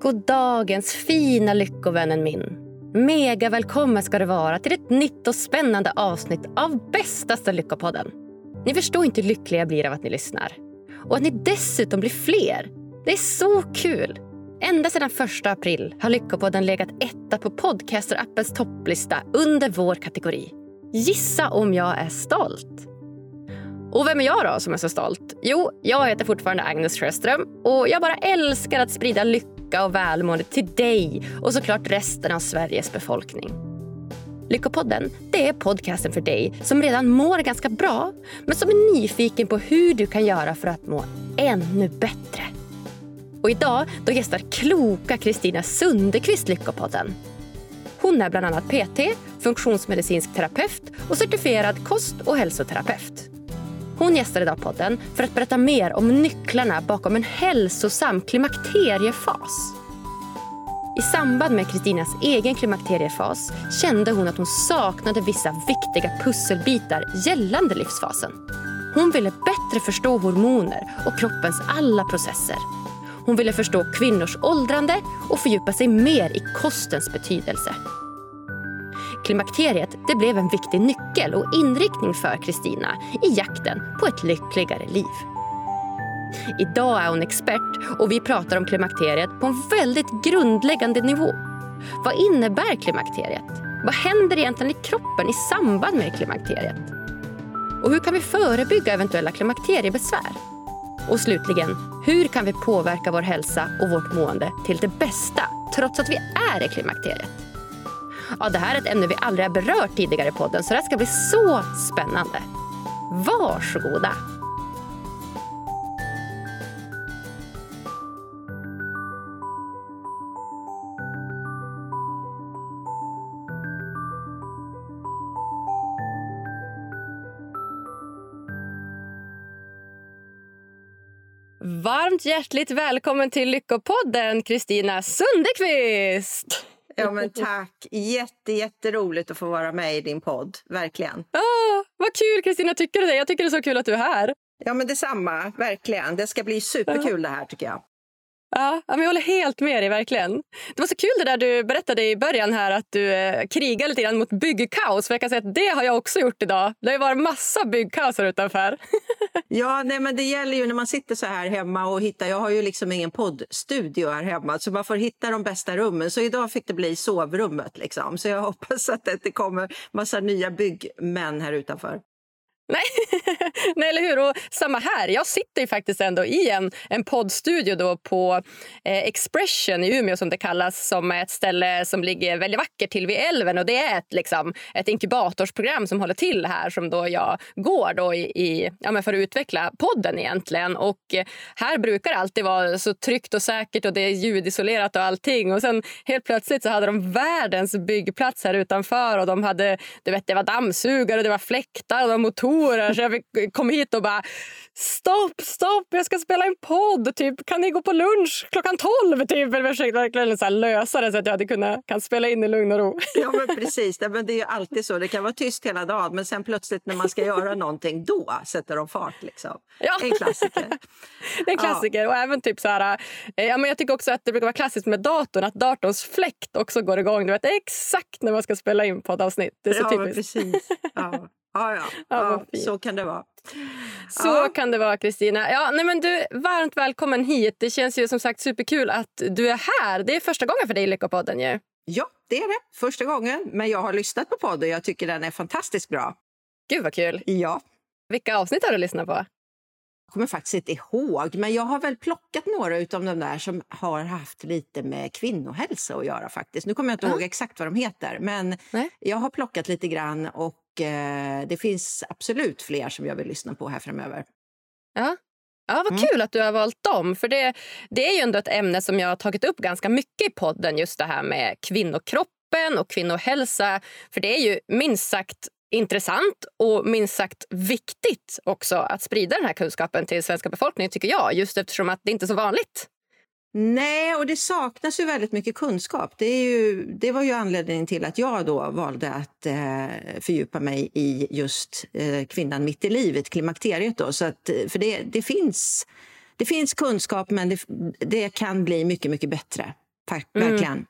God dagens fina lyckovännen min. Mega välkommen ska du vara till ett nytt och spännande avsnitt av bästaste Lyckopodden. Ni förstår inte hur lycklig jag blir av att ni lyssnar. Och att ni dessutom blir fler. Det är så kul! Ända sedan 1 april har Lyckopodden legat etta på Podcaster-appens topplista under vår kategori. Gissa om jag är stolt? Och vem är jag då som är så stolt? Jo, jag heter fortfarande Agnes Sjöström och jag bara älskar att sprida lycka och välmående till dig och såklart resten av Sveriges befolkning. Lyckopodden det är podcasten för dig som redan mår ganska bra men som är nyfiken på hur du kan göra för att må ännu bättre. Och idag då gästar kloka Kristina Sundekvist Lyckopodden. Hon är bland annat PT, funktionsmedicinsk terapeut och certifierad kost och hälsoterapeut. Hon gästar idag podden för att berätta mer om nycklarna bakom en hälsosam klimakteriefas. I samband med Kristinas egen klimakteriefas kände hon att hon saknade vissa viktiga pusselbitar gällande livsfasen. Hon ville bättre förstå hormoner och kroppens alla processer. Hon ville förstå kvinnors åldrande och fördjupa sig mer i kostens betydelse. Klimakteriet det blev en viktig nyckel och inriktning för Kristina i jakten på ett lyckligare liv. Idag är hon expert och vi pratar om klimakteriet på en väldigt grundläggande nivå. Vad innebär klimakteriet? Vad händer egentligen i kroppen i samband med klimakteriet? Och hur kan vi förebygga eventuella klimakteriebesvär? Och slutligen, hur kan vi påverka vår hälsa och vårt mående till det bästa trots att vi är i klimakteriet? Ja, det här är ett ämne vi aldrig har berört tidigare i podden så det här ska bli så spännande. Varsågoda! Varmt hjärtligt välkommen till Lyckopodden, Kristina Sundekvist! Ja, men tack. Jätte, jätteroligt att få vara med i din podd. Verkligen. Oh, vad kul, Kristina. Tycker du det? Jag tycker det är så kul att du är här. Ja, men detsamma. Verkligen. Det ska bli superkul det här, tycker jag. Ja, jag håller helt med dig. verkligen. Det var så kul det där du berättade i början här att du eh, krigar lite grann mot byggkaos. För jag kan säga att det har jag också gjort idag. Det har varit massa byggkaos här utanför. ja, nej, men det gäller ju när man sitter så här hemma och hittar. Jag har ju liksom ingen poddstudio här hemma så man får hitta de bästa rummen. Så idag fick det bli sovrummet liksom. Så jag hoppas att det kommer massa nya byggmän här utanför. Nej. Nej, eller hur? Och samma här. Jag sitter ju faktiskt ändå i en, en poddstudio då på eh, Expression i Umeå som det kallas, som är ett ställe som ligger väldigt vackert till vid älven. Och det är ett, liksom, ett inkubatorsprogram som håller till här som då jag går då i, i ja, men för att utveckla podden egentligen. Och eh, här brukar det alltid vara så tryggt och säkert och det är ljudisolerat och allting. Och sen helt plötsligt så hade de världens byggplats här utanför och de hade, du vet, det var dammsugare, det var fläktar och det var motorer datorer så jag kom hit och bara stopp, stopp, jag ska spela en podd. Typ, kan ni gå på lunch klockan tolv? Typ. Jag försökte verkligen så lösa det så att jag hade kunnat kan spela in i lugn och ro. Ja, men precis. Det, men det är alltid så. Det kan vara tyst hela dagen men sen plötsligt när man ska göra någonting då sätter de fart. Liksom. Ja. En klassiker. det är en klassiker. Ja. Och även typ så här, eh, ja, men jag tycker också att det brukar vara klassiskt med datorn att datorns fläkt också går igång. Du vet exakt när man ska spela in poddavsnitt. Det är så ja, typiskt. precis. Ja. Ja, ja. ja, ja så kan det vara. Så ja. kan det vara, Kristina. Ja, du, varmt välkommen hit. Det känns ju som sagt superkul att du är här. Det är första gången för dig i Lyckopodden. Ju. Ja, det är det. Första gången. Men jag har lyssnat på podden jag tycker den är fantastiskt bra. Gud vad kul. Ja. Vilka avsnitt har du lyssnat på? Jag kommer faktiskt inte ihåg, men jag har väl plockat några av de där som har haft lite med kvinnohälsa att göra faktiskt. Nu kommer jag inte mm. ihåg exakt vad de heter, men Nej. jag har plockat lite grann och eh, det finns absolut fler som jag vill lyssna på här framöver. Ja. Ja, vad mm. kul att du har valt dem. För det, det är ju ändå ett ämne som jag har tagit upp ganska mycket i podden. Just det här med kvinnokroppen och kvinnohälsa. För det är ju minst sagt intressant och minst sagt viktigt också att sprida den här kunskapen till svenska befolkningen tycker jag. Just eftersom att det inte är så vanligt. Nej, och det saknas ju väldigt mycket kunskap. Det, är ju, det var ju anledningen till att jag då valde att eh, fördjupa mig i just eh, kvinnan mitt i livet, klimakteriet. Då. Så att, eh, för det, det, finns, det finns kunskap, men det, det kan bli mycket, mycket bättre. verkligen. Mm.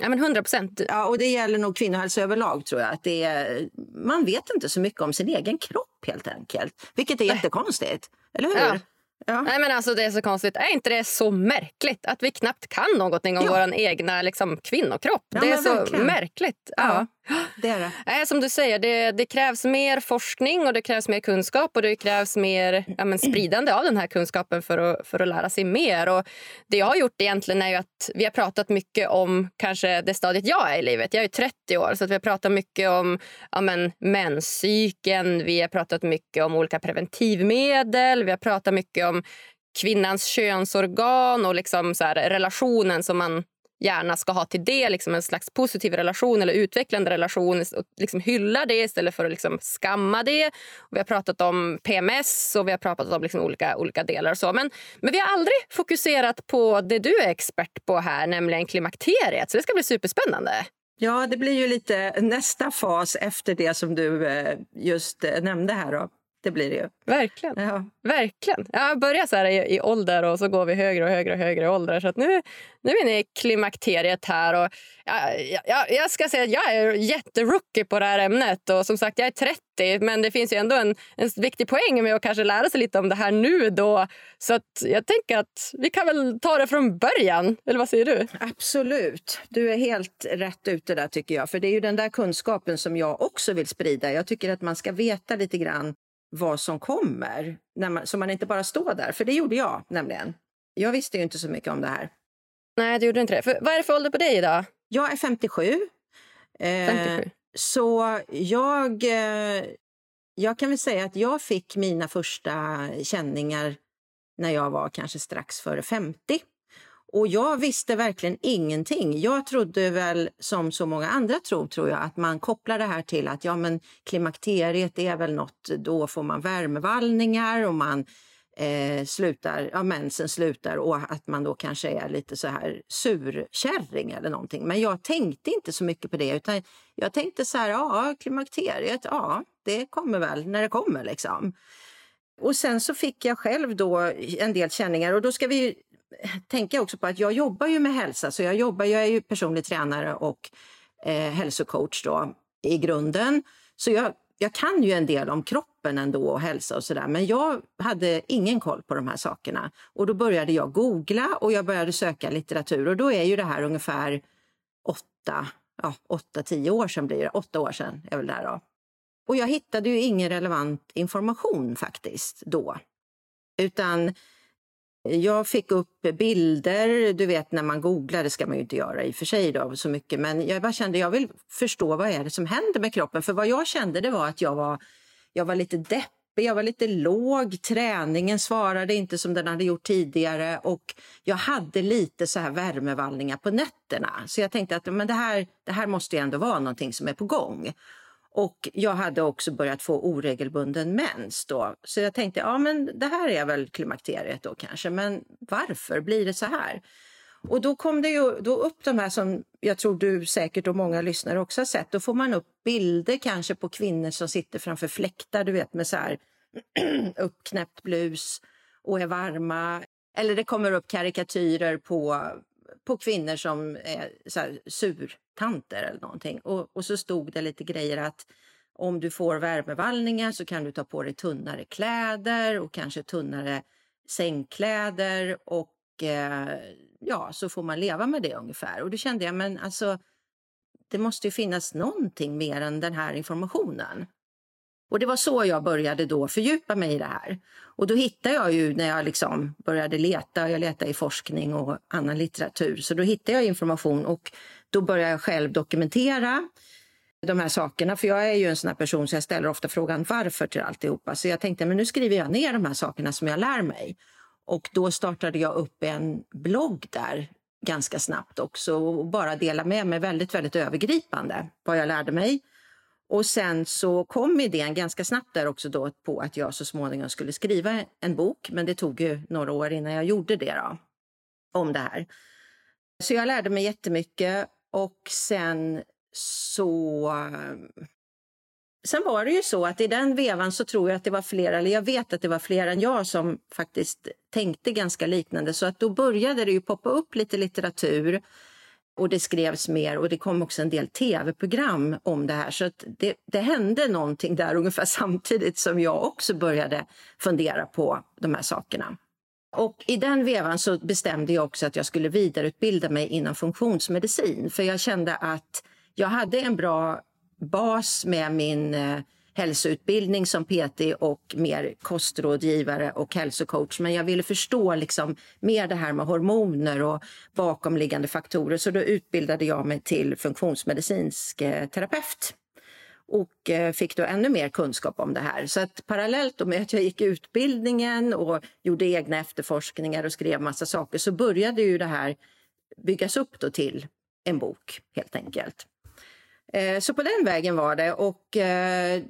Ja, men 100 procent. Ja, och det gäller nog kvinnohälsa överlag tror jag. Att det är, man vet inte så mycket om sin egen kropp helt enkelt. Vilket är jättekonstigt. Eller hur? Ja. Ja. Nej, men alltså, det är så konstigt. Är inte det så märkligt att vi knappt kan någonting om ja. vår egna liksom, kvinnokropp? Ja, det är så verkligen. märkligt. Ja. Det är det. Som du säger, det, det, krävs mer forskning och det krävs mer kunskap och det krävs mer ja, men, spridande av den här kunskapen för att, för att lära sig mer. Och det jag har gjort egentligen är att vi har pratat mycket om kanske det stadiet jag är i livet. Jag är 30 år, så vi har pratat mycket om ja, men, menscykeln. Vi har pratat mycket om olika preventivmedel. Vi har pratat mycket om kvinnans könsorgan och liksom så här, relationen som man gärna ska ha till det liksom en slags positiv relation eller utvecklande relation och liksom hylla det istället för att liksom skamma det. Och vi har pratat om PMS och vi har pratat om liksom olika, olika delar. Och så. Men, men vi har aldrig fokuserat på det du är expert på här, nämligen klimakteriet. Så det ska bli superspännande. Ja, det blir ju lite nästa fas efter det som du eh, just eh, nämnde här. Då. Det blir det ju. Verkligen. Ja. Verkligen. Jag börjar så här i, i ålder och så går vi högre och högre och högre i ålder. Så nu, nu är ni i klimakteriet här. Och jag, jag, jag ska säga att jag är jätterookie på det här ämnet. Och som sagt, jag är 30, men det finns ju ändå en, en viktig poäng med att kanske lära sig lite om det här nu. Då. Så att jag tänker att vi kan väl ta det från början. Eller vad säger du? Absolut. Du är helt rätt ute där tycker jag. För det är ju den där kunskapen som jag också vill sprida. Jag tycker att man ska veta lite grann vad som kommer. När man, så man inte bara står där. För det gjorde jag nämligen. Jag visste ju inte så mycket om det här. Nej, du gjorde inte det. För, vad är det för ålder på dig idag? Jag är 57. 57. Eh, så jag, eh, jag kan väl säga att jag fick mina första känningar när jag var kanske strax före 50. Och jag visste verkligen ingenting. Jag trodde väl, som så många andra tror, tror jag, att man kopplar det här till att ja, men klimakteriet är väl något, då får man värmevallningar och man eh, slutar, ja, mensen slutar och att man då kanske är lite så här surkärring eller någonting. Men jag tänkte inte så mycket på det utan jag tänkte så här, ja, klimakteriet, ja, det kommer väl när det kommer liksom. Och sen så fick jag själv då en del känningar och då ska vi tänka också på att jag jobbar ju med hälsa, så jag jobbar, jag är ju personlig tränare och eh, hälsocoach då i grunden. Så jag, jag kan ju en del om kroppen ändå och hälsa och sådär, men jag hade ingen koll på de här sakerna. Och då började jag googla och jag började söka litteratur och då är ju det här ungefär åtta, ja, åtta, tio år sedan blir det, åtta år sedan är väl det här då. Och jag hittade ju ingen relevant information faktiskt då. Utan jag fick upp bilder, du vet när man googlar, det ska man ju inte göra i och för sig då, så mycket, men jag bara kände jag vill förstå vad är det som händer med kroppen. För vad jag kände det var att jag var, jag var lite deppig, jag var lite låg, träningen svarade inte som den hade gjort tidigare och jag hade lite så här värmevallningar på nätterna. Så jag tänkte att men det, här, det här måste ju ändå vara någonting som är på gång. Och jag hade också börjat få oregelbunden mens då. Så jag tänkte, ja men det här är väl klimakteriet då kanske, men varför blir det så här? Och då kom det ju då upp de här som jag tror du säkert och många lyssnare också har sett. Då får man upp bilder kanske på kvinnor som sitter framför fläktar, du vet med så här uppknäppt blus och är varma. Eller det kommer upp karikatyrer på, på kvinnor som är så här sur tanter eller någonting. Och, och så stod det lite grejer att om du får värmevallningar så kan du ta på dig tunnare kläder och kanske tunnare sängkläder och eh, ja, så får man leva med det ungefär. Och då kände jag, men alltså, det måste ju finnas någonting mer än den här informationen. Och det var så jag började då fördjupa mig i det här. Och då hittade jag ju när jag liksom började leta, jag letade i forskning och annan litteratur, så då hittade jag information och då började jag själv dokumentera de här sakerna. För jag är ju en sån person så jag ställer ofta frågan varför till alltihopa. Så jag tänkte men nu skriver jag ner de här sakerna som jag lär mig. Och då startade jag upp en blogg där ganska snabbt också och bara dela med mig väldigt, väldigt övergripande vad jag lärde mig. Och sen så kom idén ganska snabbt där också då på att jag så småningom skulle skriva en bok. Men det tog ju några år innan jag gjorde det då, om det här. Så jag lärde mig jättemycket och sen så sen var det ju så att i den vevan så tror jag att det var fler, eller jag vet att det var fler än jag som faktiskt tänkte ganska liknande. Så att då började det ju poppa upp lite litteratur och det skrevs mer och det kom också en del tv-program om det här. Så det, det hände någonting där ungefär samtidigt som jag också började fundera på de här sakerna. Och I den vevan så bestämde jag också att jag skulle vidareutbilda mig inom funktionsmedicin. För jag kände att jag hade en bra bas med min eh, hälsoutbildning som PT och mer kostrådgivare och hälsocoach. Men jag ville förstå liksom mer det här med hormoner och bakomliggande faktorer. Så då utbildade jag mig till funktionsmedicinsk eh, terapeut och eh, fick då ännu mer kunskap om det här. Så att parallellt med att jag gick utbildningen och gjorde egna efterforskningar och skrev massa saker så började ju det här byggas upp då till en bok helt enkelt. Eh, så på den vägen var det och eh,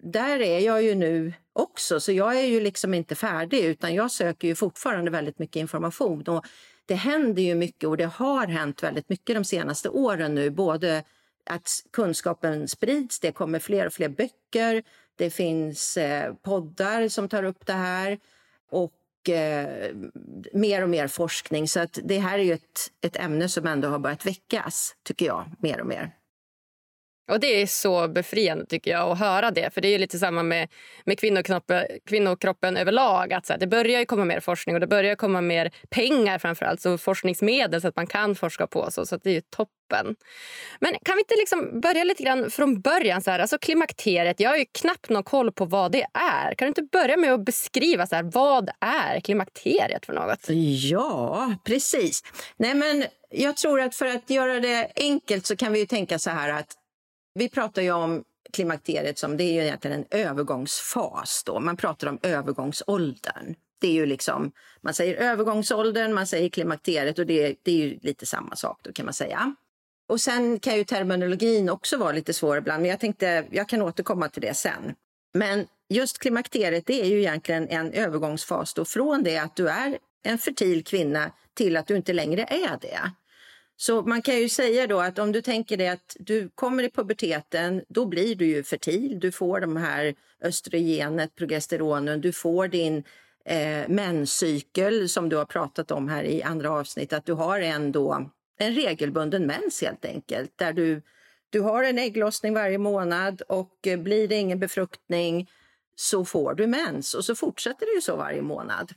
där är jag ju nu också, så jag är ju liksom inte färdig utan jag söker ju fortfarande väldigt mycket information. Och det händer ju mycket och det har hänt väldigt mycket de senaste åren nu. Både att kunskapen sprids, det kommer fler och fler böcker, det finns eh, poddar som tar upp det här och eh, mer och mer forskning. Så att det här är ju ett, ett ämne som ändå har börjat väckas, tycker jag, mer och mer. Och Det är så befriande tycker jag att höra det. För Det är lite samma med, med kvinnokroppen, kvinnokroppen överlag. Att så här, det börjar ju komma mer forskning och det börjar komma mer pengar framförallt. Så forskningsmedel så att man kan forska på. Så, så det är ju toppen. Men kan vi inte liksom börja lite grann från början? Så här, alltså klimakteriet, jag har ju knappt någon koll på vad det är. Kan du inte börja med att beskriva så här, vad är klimakteriet för något? Ja, precis. Nej, men jag tror att för att göra det enkelt så kan vi ju tänka så här att vi pratar ju om klimakteriet som det är ju egentligen en övergångsfas. Då. Man pratar om övergångsåldern. Det är ju liksom, man säger övergångsåldern, man säger klimakteriet och det, det är ju lite samma sak då kan man säga. Och sen kan ju terminologin också vara lite svår ibland, men jag tänkte jag kan återkomma till det sen. Men just klimakteriet det är ju egentligen en övergångsfas då från det att du är en fertil kvinna till att du inte längre är det. Så man kan ju säga då att om du tänker dig att du kommer i puberteten, då blir du ju fertil. Du får de här östrogenet, progesteronen, du får din eh, menscykel som du har pratat om här i andra avsnitt, att du har en, då, en regelbunden mens helt enkelt, där du, du har en ägglossning varje månad och eh, blir det ingen befruktning så får du mens och så fortsätter det ju så varje månad.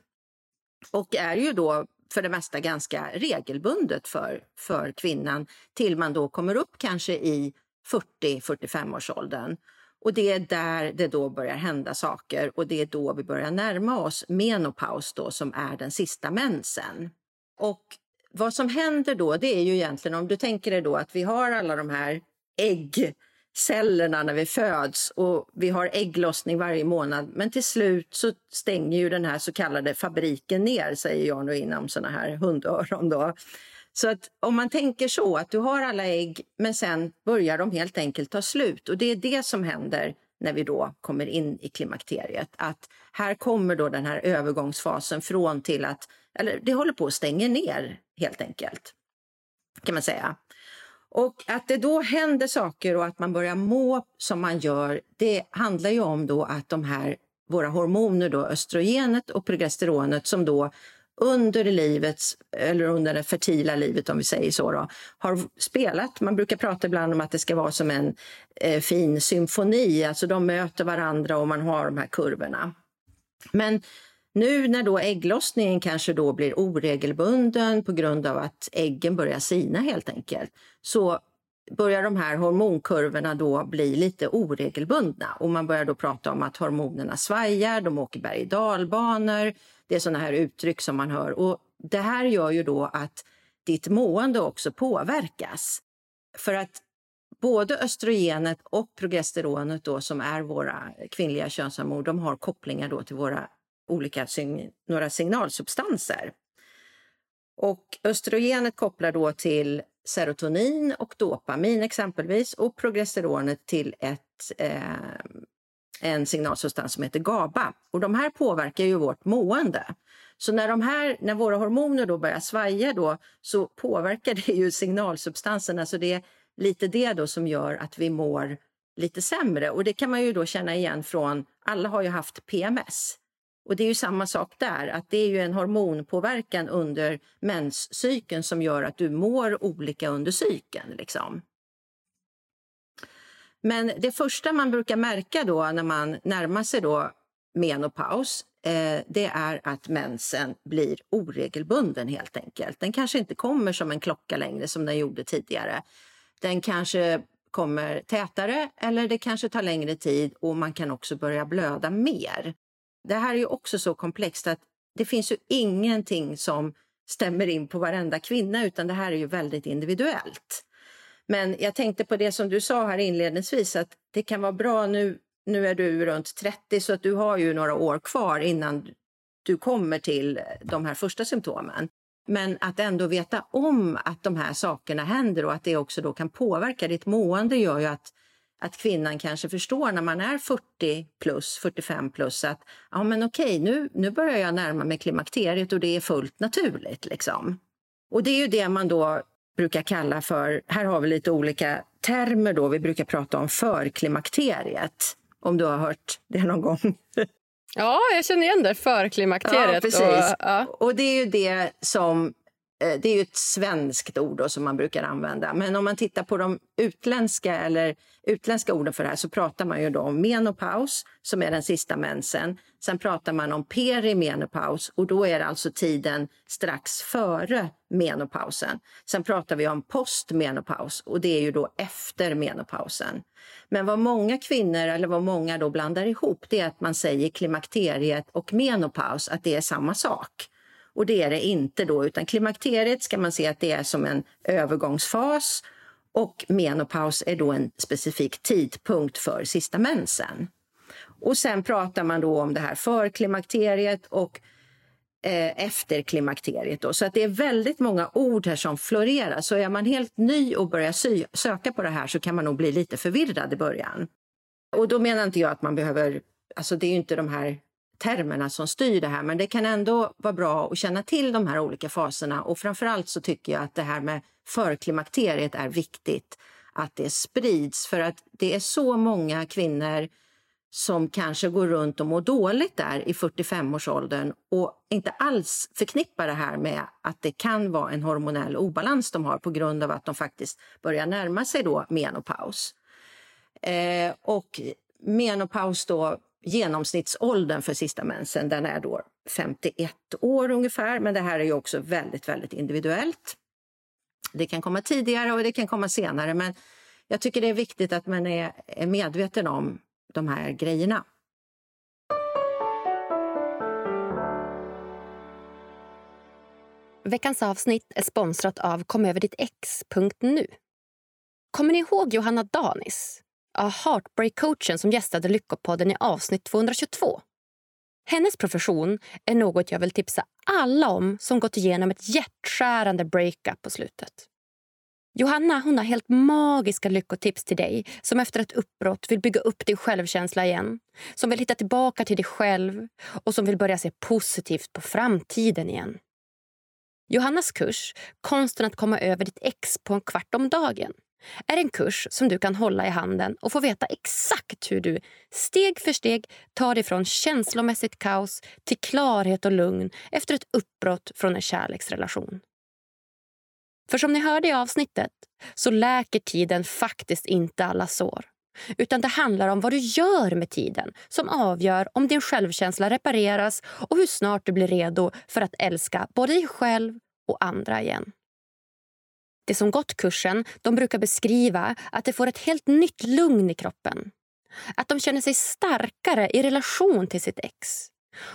Och är ju då för det mesta ganska regelbundet för, för kvinnan till man då kommer upp kanske i 40-45 års åldern. Och det är där det då börjar hända saker och det är då vi börjar närma oss menopaus då som är den sista mensen. Och vad som händer då det är ju egentligen om du tänker dig då att vi har alla de här ägg cellerna när vi föds och vi har ägglossning varje månad. Men till slut så stänger ju den här så kallade fabriken ner, säger jag nu inom såna här hundöron. Då. Så att om man tänker så, att du har alla ägg men sen börjar de helt enkelt ta slut. Och det är det som händer när vi då kommer in i klimakteriet. Att här kommer då den här övergångsfasen från till att, eller det håller på att stänga ner helt enkelt. Kan man säga. Och att det då händer saker och att man börjar må som man gör, det handlar ju om då att de här våra hormoner, då, östrogenet och progesteronet som då under livets, eller under det fertila livet om vi säger så, då, har spelat. Man brukar prata ibland om att det ska vara som en eh, fin symfoni, alltså de möter varandra och man har de här kurvorna. Men nu när då ägglossningen kanske då blir oregelbunden på grund av att äggen börjar sina helt enkelt, så börjar de här hormonkurvorna då bli lite oregelbundna och man börjar då prata om att hormonerna svajar, de åker berg och dalbanor. Det är sådana här uttryck som man hör och det här gör ju då att ditt mående också påverkas. För att både östrogenet och progesteronet då som är våra kvinnliga könshormoner, de har kopplingar då till våra olika några signalsubstanser. Och östrogenet kopplar då till serotonin och dopamin exempelvis och progesteronet till ett, eh, en signalsubstans som heter GABA. Och de här påverkar ju vårt mående. Så när, de här, när våra hormoner då börjar svaja då, så påverkar det ju signalsubstanserna. Så det är lite det då som gör att vi mår lite sämre. Och det kan man ju då känna igen från, alla har ju haft PMS. Och det är ju samma sak där, att det är ju en hormonpåverkan under menscykeln som gör att du mår olika under cykeln. Liksom. Men det första man brukar märka då när man närmar sig då menopaus, eh, det är att mensen blir oregelbunden helt enkelt. Den kanske inte kommer som en klocka längre som den gjorde tidigare. Den kanske kommer tätare eller det kanske tar längre tid och man kan också börja blöda mer. Det här är ju också så komplext att det finns ju ingenting som stämmer in på varenda kvinna utan det här är ju väldigt individuellt. Men jag tänkte på det som du sa här inledningsvis att det kan vara bra nu, nu är du runt 30 så att du har ju några år kvar innan du kommer till de här första symptomen. Men att ändå veta om att de här sakerna händer och att det också då kan påverka ditt mående gör ju att, att kvinnan kanske förstår när man är 40 plus, 45 plus att ja men okej, nu, nu börjar jag närma mig klimakteriet och det är fullt naturligt. Liksom. Och det är ju det man då brukar kalla för, här har vi lite olika termer då, vi brukar prata om förklimakteriet. Om du har hört det någon gång? Ja, jag känner igen det, förklimakteriet. Ja, precis. Och, ja. och det är ju det som Eh, det är ju ett svenskt ord som man brukar använda. Men om man tittar på de utländska eller utländska orden för det här så pratar man ju då om menopaus som är den sista mensen. Sen pratar man om perimenopaus och då är det alltså tiden strax före menopausen. Sen pratar vi om postmenopaus och det är ju då efter menopausen. Men vad många kvinnor eller vad många då blandar ihop det är att man säger klimakteriet och menopaus att det är samma sak. Och det är det inte då, utan klimakteriet ska man se att det är som en övergångsfas och menopaus är då en specifik tidpunkt för sista mensen. Och sen pratar man då om det här för klimakteriet och eh, efter klimakteriet. Då. Så att det är väldigt många ord här som florerar. Så är man helt ny och börjar söka på det här så kan man nog bli lite förvirrad i början. Och då menar inte jag att man behöver, alltså det är ju inte de här termerna som styr det här. Men det kan ändå vara bra att känna till de här olika faserna. Och framförallt så tycker jag att det här med förklimakteriet är viktigt att det sprids. För att det är så många kvinnor som kanske går runt och mår dåligt där i 45-årsåldern och inte alls förknippar det här med att det kan vara en hormonell obalans de har på grund av att de faktiskt börjar närma sig då menopaus. Eh, och menopaus då genomsnittsåldern för sista mensen den är då 51 år ungefär, men det här är ju också väldigt, väldigt individuellt. Det kan komma tidigare och det kan komma senare, men jag tycker det är viktigt att man är, är medveten om de här grejerna. Veckans avsnitt är sponsrat av komöverditt.ex.nu. Kommer ni ihåg Johanna Danis? Heartbreak-coachen som gästade Lyckopodden i avsnitt 222. Hennes profession är något jag vill tipsa alla om som gått igenom ett hjärtskärande breakup på slutet. Johanna hon har helt magiska lyckotips till dig som efter ett uppbrott vill bygga upp din självkänsla igen. Som vill hitta tillbaka till dig själv och som vill börja se positivt på framtiden igen. Johannas kurs Konsten att komma över ditt ex på en kvart om dagen är en kurs som du kan hålla i handen och få veta exakt hur du steg för steg tar dig från känslomässigt kaos till klarhet och lugn efter ett uppbrott från en kärleksrelation. För som ni hörde i avsnittet så läker tiden faktiskt inte alla sår. Utan det handlar om vad du gör med tiden som avgör om din självkänsla repareras och hur snart du blir redo för att älska både dig själv och andra igen. De som gått kursen de brukar beskriva att de får ett helt nytt lugn i kroppen. Att de känner sig starkare i relation till sitt ex.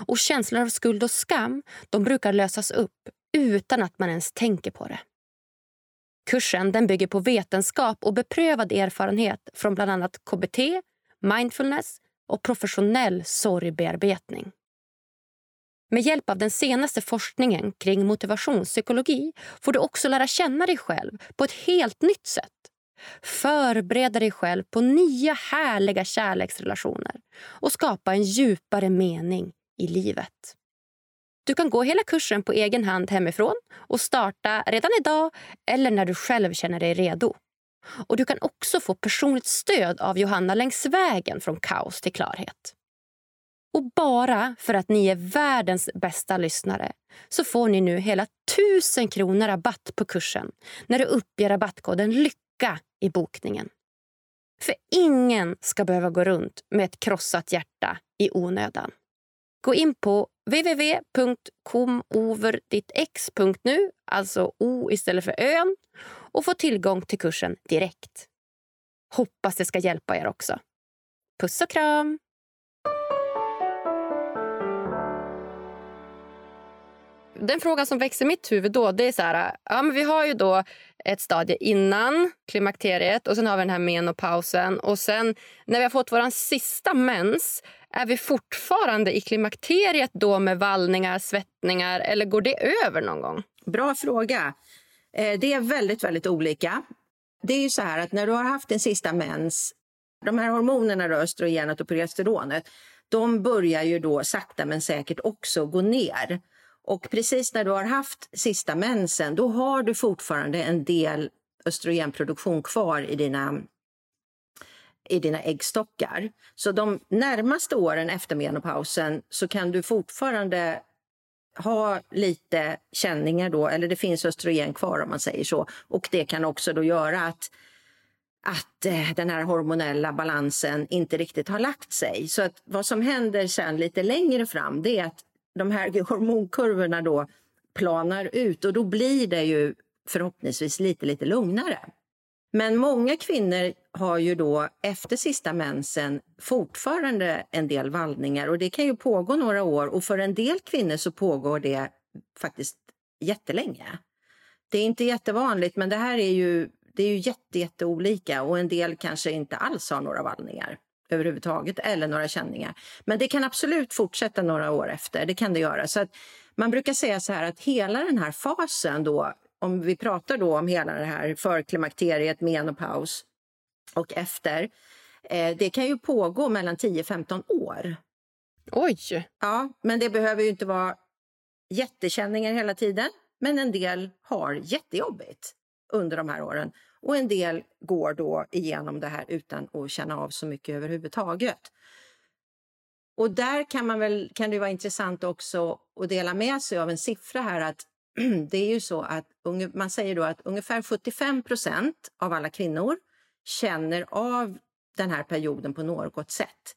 Och känslor av skuld och skam de brukar lösas upp utan att man ens tänker på det. Kursen den bygger på vetenskap och beprövad erfarenhet från bland annat KBT, mindfulness och professionell sorgbearbetning. Med hjälp av den senaste forskningen kring motivationspsykologi får du också lära känna dig själv på ett helt nytt sätt. Förbereda dig själv på nya härliga kärleksrelationer och skapa en djupare mening i livet. Du kan gå hela kursen på egen hand hemifrån och starta redan idag eller när du själv känner dig redo. Och du kan också få personligt stöd av Johanna längs vägen från kaos till klarhet. Och bara för att ni är världens bästa lyssnare så får ni nu hela 1000 kronor rabatt på kursen när du uppger rabattkoden LYCKA i bokningen. För ingen ska behöva gå runt med ett krossat hjärta i onödan. Gå in på www.komoverdittx.nu, alltså O istället för ön, och få tillgång till kursen direkt. Hoppas det ska hjälpa er också. Puss och kram! Den frågan som växer i mitt huvud då, det är så här, ja, men vi har ju då ett stadie innan klimakteriet och sen har vi den här menopausen och sen när vi har fått vår sista mens är vi fortfarande i klimakteriet då med vallningar, svettningar eller går det över någon gång? Bra fråga. Eh, det är väldigt, väldigt olika. Det är ju så här att när du har haft din sista mens, de här hormonerna, då, östrogenet och progesteronet, de börjar ju då sakta men säkert också gå ner. Och precis när du har haft sista mensen, då har du fortfarande en del östrogenproduktion kvar i dina i dina äggstockar. Så de närmaste åren efter menopausen så kan du fortfarande ha lite känningar då, eller det finns östrogen kvar om man säger så. Och det kan också då göra att, att eh, den här hormonella balansen inte riktigt har lagt sig. Så att vad som händer sen lite längre fram det är att de här hormonkurvorna då planar ut och då blir det ju förhoppningsvis lite, lite lugnare. Men många kvinnor har ju då efter sista mensen fortfarande en del vallningar och det kan ju pågå några år och för en del kvinnor så pågår det faktiskt jättelänge. Det är inte jättevanligt men det här är ju, det är ju jätte, jätteolika och en del kanske inte alls har några vallningar överhuvudtaget eller några känningar. Men det kan absolut fortsätta några år efter, det kan det göra. Så att man brukar säga så här att hela den här fasen då om vi pratar då om hela det här förklimakteriet, menopaus och efter, eh, det kan ju pågå mellan 10-15 år. Oj! Ja, men det behöver ju inte vara jättekänningar hela tiden. Men en del har jättejobbigt under de här åren och en del går då igenom det här utan att känna av så mycket överhuvudtaget. Och där kan, man väl, kan det vara intressant också att dela med sig av en siffra här att det är ju så att man säger då att ungefär 75 procent av alla kvinnor känner av den här perioden på något sätt.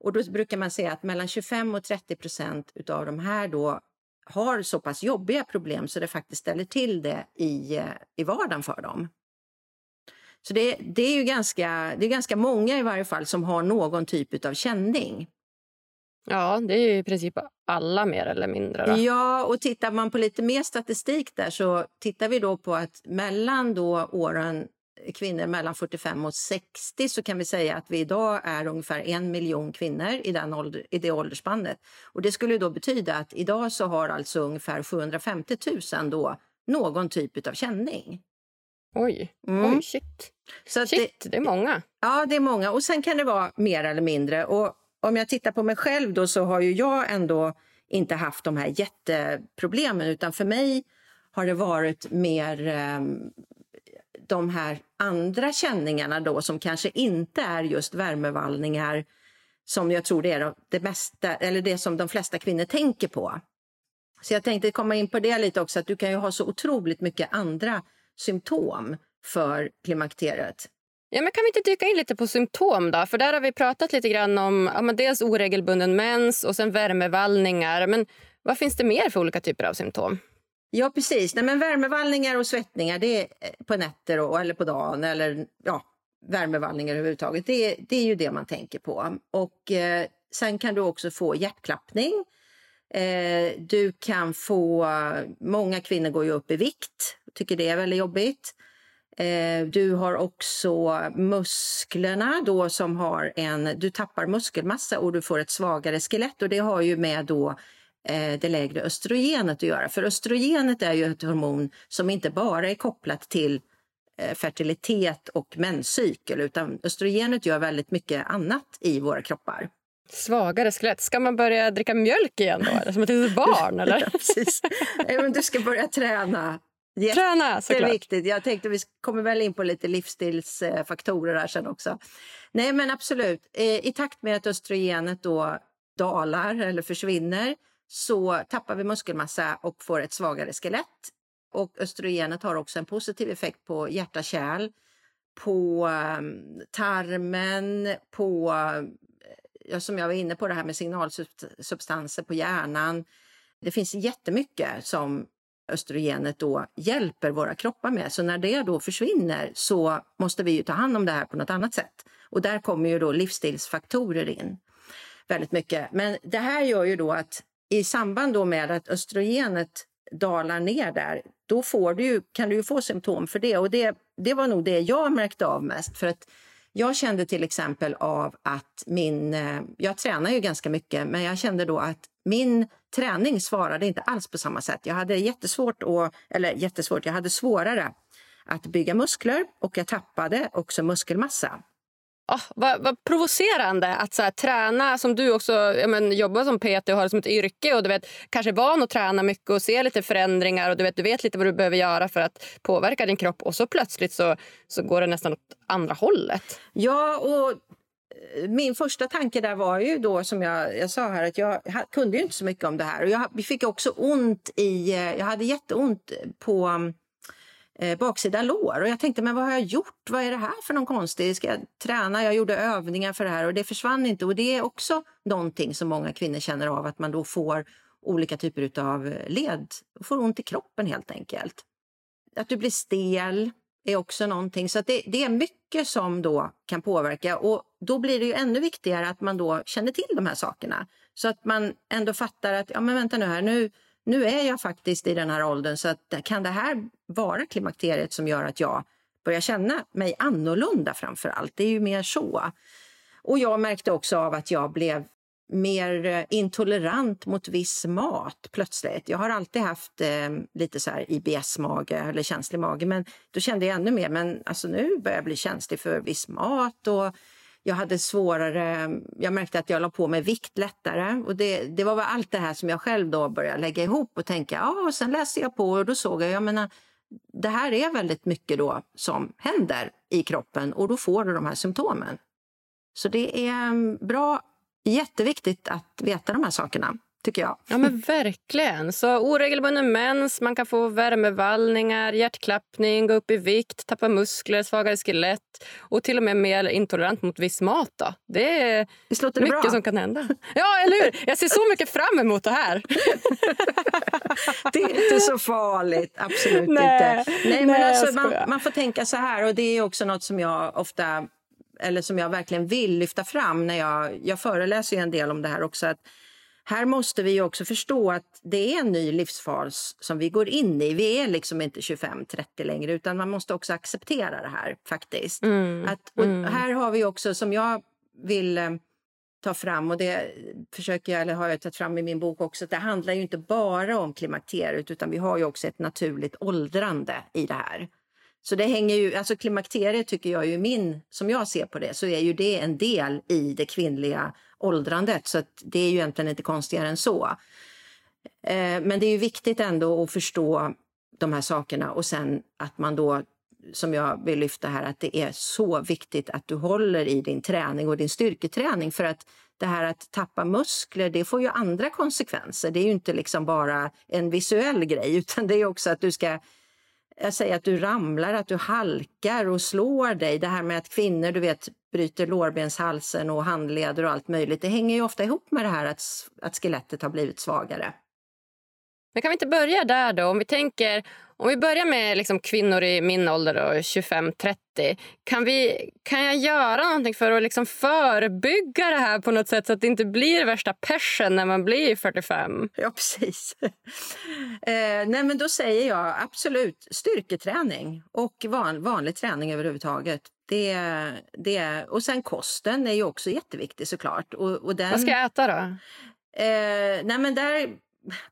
Och då brukar man säga att mellan 25 och 30 procent av de här då har så pass jobbiga problem så det faktiskt ställer till det i, eh, i vardagen för dem. Så det, det är ju ganska, det är ganska många i varje fall som har någon typ av känning. Ja, det är i princip alla mer eller mindre. Då. Ja, och tittar man på lite mer statistik där så tittar vi då på att mellan då åren kvinnor mellan 45 och 60 så kan vi säga att vi idag är ungefär en miljon kvinnor i, den ålder, i det åldersspannet. Och det skulle då betyda att idag så har alltså ungefär 750 000 då någon typ av känning. Oj, mm. oj shit. Så shit, det, det, är många. Ja, det är många. Och sen kan det vara mer eller mindre. Och om jag tittar på mig själv då så har ju jag ändå inte haft de här jätteproblemen utan för mig har det varit mer eh, de här andra känningarna då som kanske inte är just värmevallningar som jag tror det är det, mesta, eller det som de flesta kvinnor tänker på. Så jag tänkte komma in på det lite också, att du kan ju ha så otroligt mycket andra symptom för klimakteriet. Ja, men kan vi inte dyka in lite på symptom? då? För Där har vi pratat lite grann om ja, dels oregelbunden mens och sen värmevallningar. Men vad finns det mer för olika typer av symptom? Ja, precis. Nej, men värmevallningar och svettningar det är eh, på nätter och, eller på dagen eller ja, värmevallningar överhuvudtaget. Det, det är ju det man tänker på. Och eh, Sen kan du också få hjärtklappning. Eh, du kan få... Många kvinnor går ju upp i vikt tycker det är väldigt jobbigt. Eh, du har också musklerna då som har en... Du tappar muskelmassa och du får ett svagare skelett och det har ju med då eh, det lägre östrogenet att göra. För östrogenet är ju ett hormon som inte bara är kopplat till eh, fertilitet och menscykel utan östrogenet gör väldigt mycket annat i våra kroppar. Svagare skelett. Ska man börja dricka mjölk igen då? Som ett litet barn? Eller? ja, precis. Du ska börja träna Träna såklart. Det är viktigt. Jag tänkte vi kommer väl in på lite livsstilsfaktorer här sen också. Nej men absolut. I takt med att östrogenet då dalar eller försvinner så tappar vi muskelmassa och får ett svagare skelett. Och östrogenet har också en positiv effekt på hjärta-kärl, på um, tarmen, på, ja, som jag var inne på, det här med signalsubstanser på hjärnan. Det finns jättemycket som östrogenet då hjälper våra kroppar med. Så när det då försvinner så måste vi ju ta hand om det här på något annat sätt. Och där kommer ju då livsstilsfaktorer in väldigt mycket. Men det här gör ju då att i samband då med att östrogenet dalar ner där, då får du ju, kan du ju få symptom för det. Och det, det var nog det jag märkte av mest. För att jag kände till exempel av att min... Eh, jag tränar ju ganska mycket, men jag kände då att min träning svarade inte alls på samma sätt. Jag hade jättesvårt att, eller jättesvårt, jag hade svårare att bygga muskler och jag tappade också muskelmassa. Oh, vad, vad provocerande att så här, träna som du också ja, men, jobbar som PT och har det som ett yrke och du vet, kanske är van att träna mycket och se lite förändringar och du vet, du vet lite vad du behöver göra för att påverka din kropp och så plötsligt så, så går det nästan åt andra hållet. Ja, och Eh, min första tanke där var ju då som jag, jag sa här att jag kunde ju inte så mycket om det här och jag fick också ont i, eh, jag hade jätteont på eh, baksida lår. Och jag tänkte, men vad har jag gjort? Vad är det här för någon konstig? Ska jag träna? Jag gjorde övningar för det här och det försvann inte. Och det är också någonting som många kvinnor känner av, att man då får olika typer av led, får ont i kroppen helt enkelt. Att du blir stel är också någonting. Så det, det, är mycket som då kan påverka och då blir det ju ännu viktigare att man då känner till de här sakerna. Så att man ändå fattar att, ja men vänta nu här, nu, nu är jag faktiskt i den här åldern så att kan det här vara klimakteriet som gör att jag börjar känna mig annorlunda framför allt? Det är ju mer så. Och jag märkte också av att jag blev mer eh, intolerant mot viss mat plötsligt. Jag har alltid haft eh, lite så här IBS-mage eller känslig mage men då kände jag ännu mer men alltså nu börjar jag bli känslig för viss mat och jag hade svårare, jag märkte att jag la på mig vikt lättare. Och det, det var väl allt det här som jag själv då började lägga ihop och tänka, ja, och sen läste jag på och då såg jag, jag menar, det här är väldigt mycket då som händer i kroppen och då får du de här symptomen. Så det är mm, bra, jätteviktigt att veta de här sakerna tycker jag. Ja, men verkligen. Så oregelbunden mens, man kan få värmevallningar, hjärtklappning, gå upp i vikt, tappa muskler, svagare skelett och till och med mer intolerant mot viss mat. Då. Det är Visst låter mycket bra? som kan hända. Ja, eller hur? Jag ser så mycket fram emot det här. det är inte så farligt. Absolut nej, inte. Nej, men alltså, man, man, får tänka så här, och det är också något som jag ofta eller som jag verkligen vill lyfta fram när jag, jag föreläser en del om det här också. att här måste vi också förstå att det är en ny livsfas som vi går in i. Vi är liksom inte 25-30 längre utan man måste också acceptera det här faktiskt. Mm, att, och mm. Här har vi också som jag vill eh, ta fram och det försöker jag, eller har jag tagit fram i min bok också, att det handlar ju inte bara om klimakteriet utan vi har ju också ett naturligt åldrande i det här. Så det hänger ju, alltså klimakteriet tycker jag ju min, som jag ser på det, så är ju det en del i det kvinnliga åldrandet. Så det är ju egentligen inte konstigare än så. Eh, men det är ju viktigt ändå att förstå de här sakerna och sen att man då, som jag vill lyfta här, att det är så viktigt att du håller i din träning och din styrketräning för att det här att tappa muskler, det får ju andra konsekvenser. Det är ju inte liksom bara en visuell grej utan det är också att du ska jag säger att du ramlar, att du halkar och slår dig. Det här med att kvinnor du vet, bryter lårbenshalsen och handleder och allt möjligt. Det hänger ju ofta ihop med det här att, att skelettet har blivit svagare. Men kan vi inte börja där då? Om vi tänker, om vi börjar med liksom kvinnor i min ålder, 25-30. Kan, kan jag göra någonting för att liksom förebygga det här på något sätt så att det inte blir värsta persen när man blir 45? Ja, precis. eh, nej, men då säger jag absolut styrketräning och van, vanlig träning överhuvudtaget. Det, det, och sen kosten är ju också jätteviktig såklart. Och, och den, Vad ska jag äta då? Eh, nej men där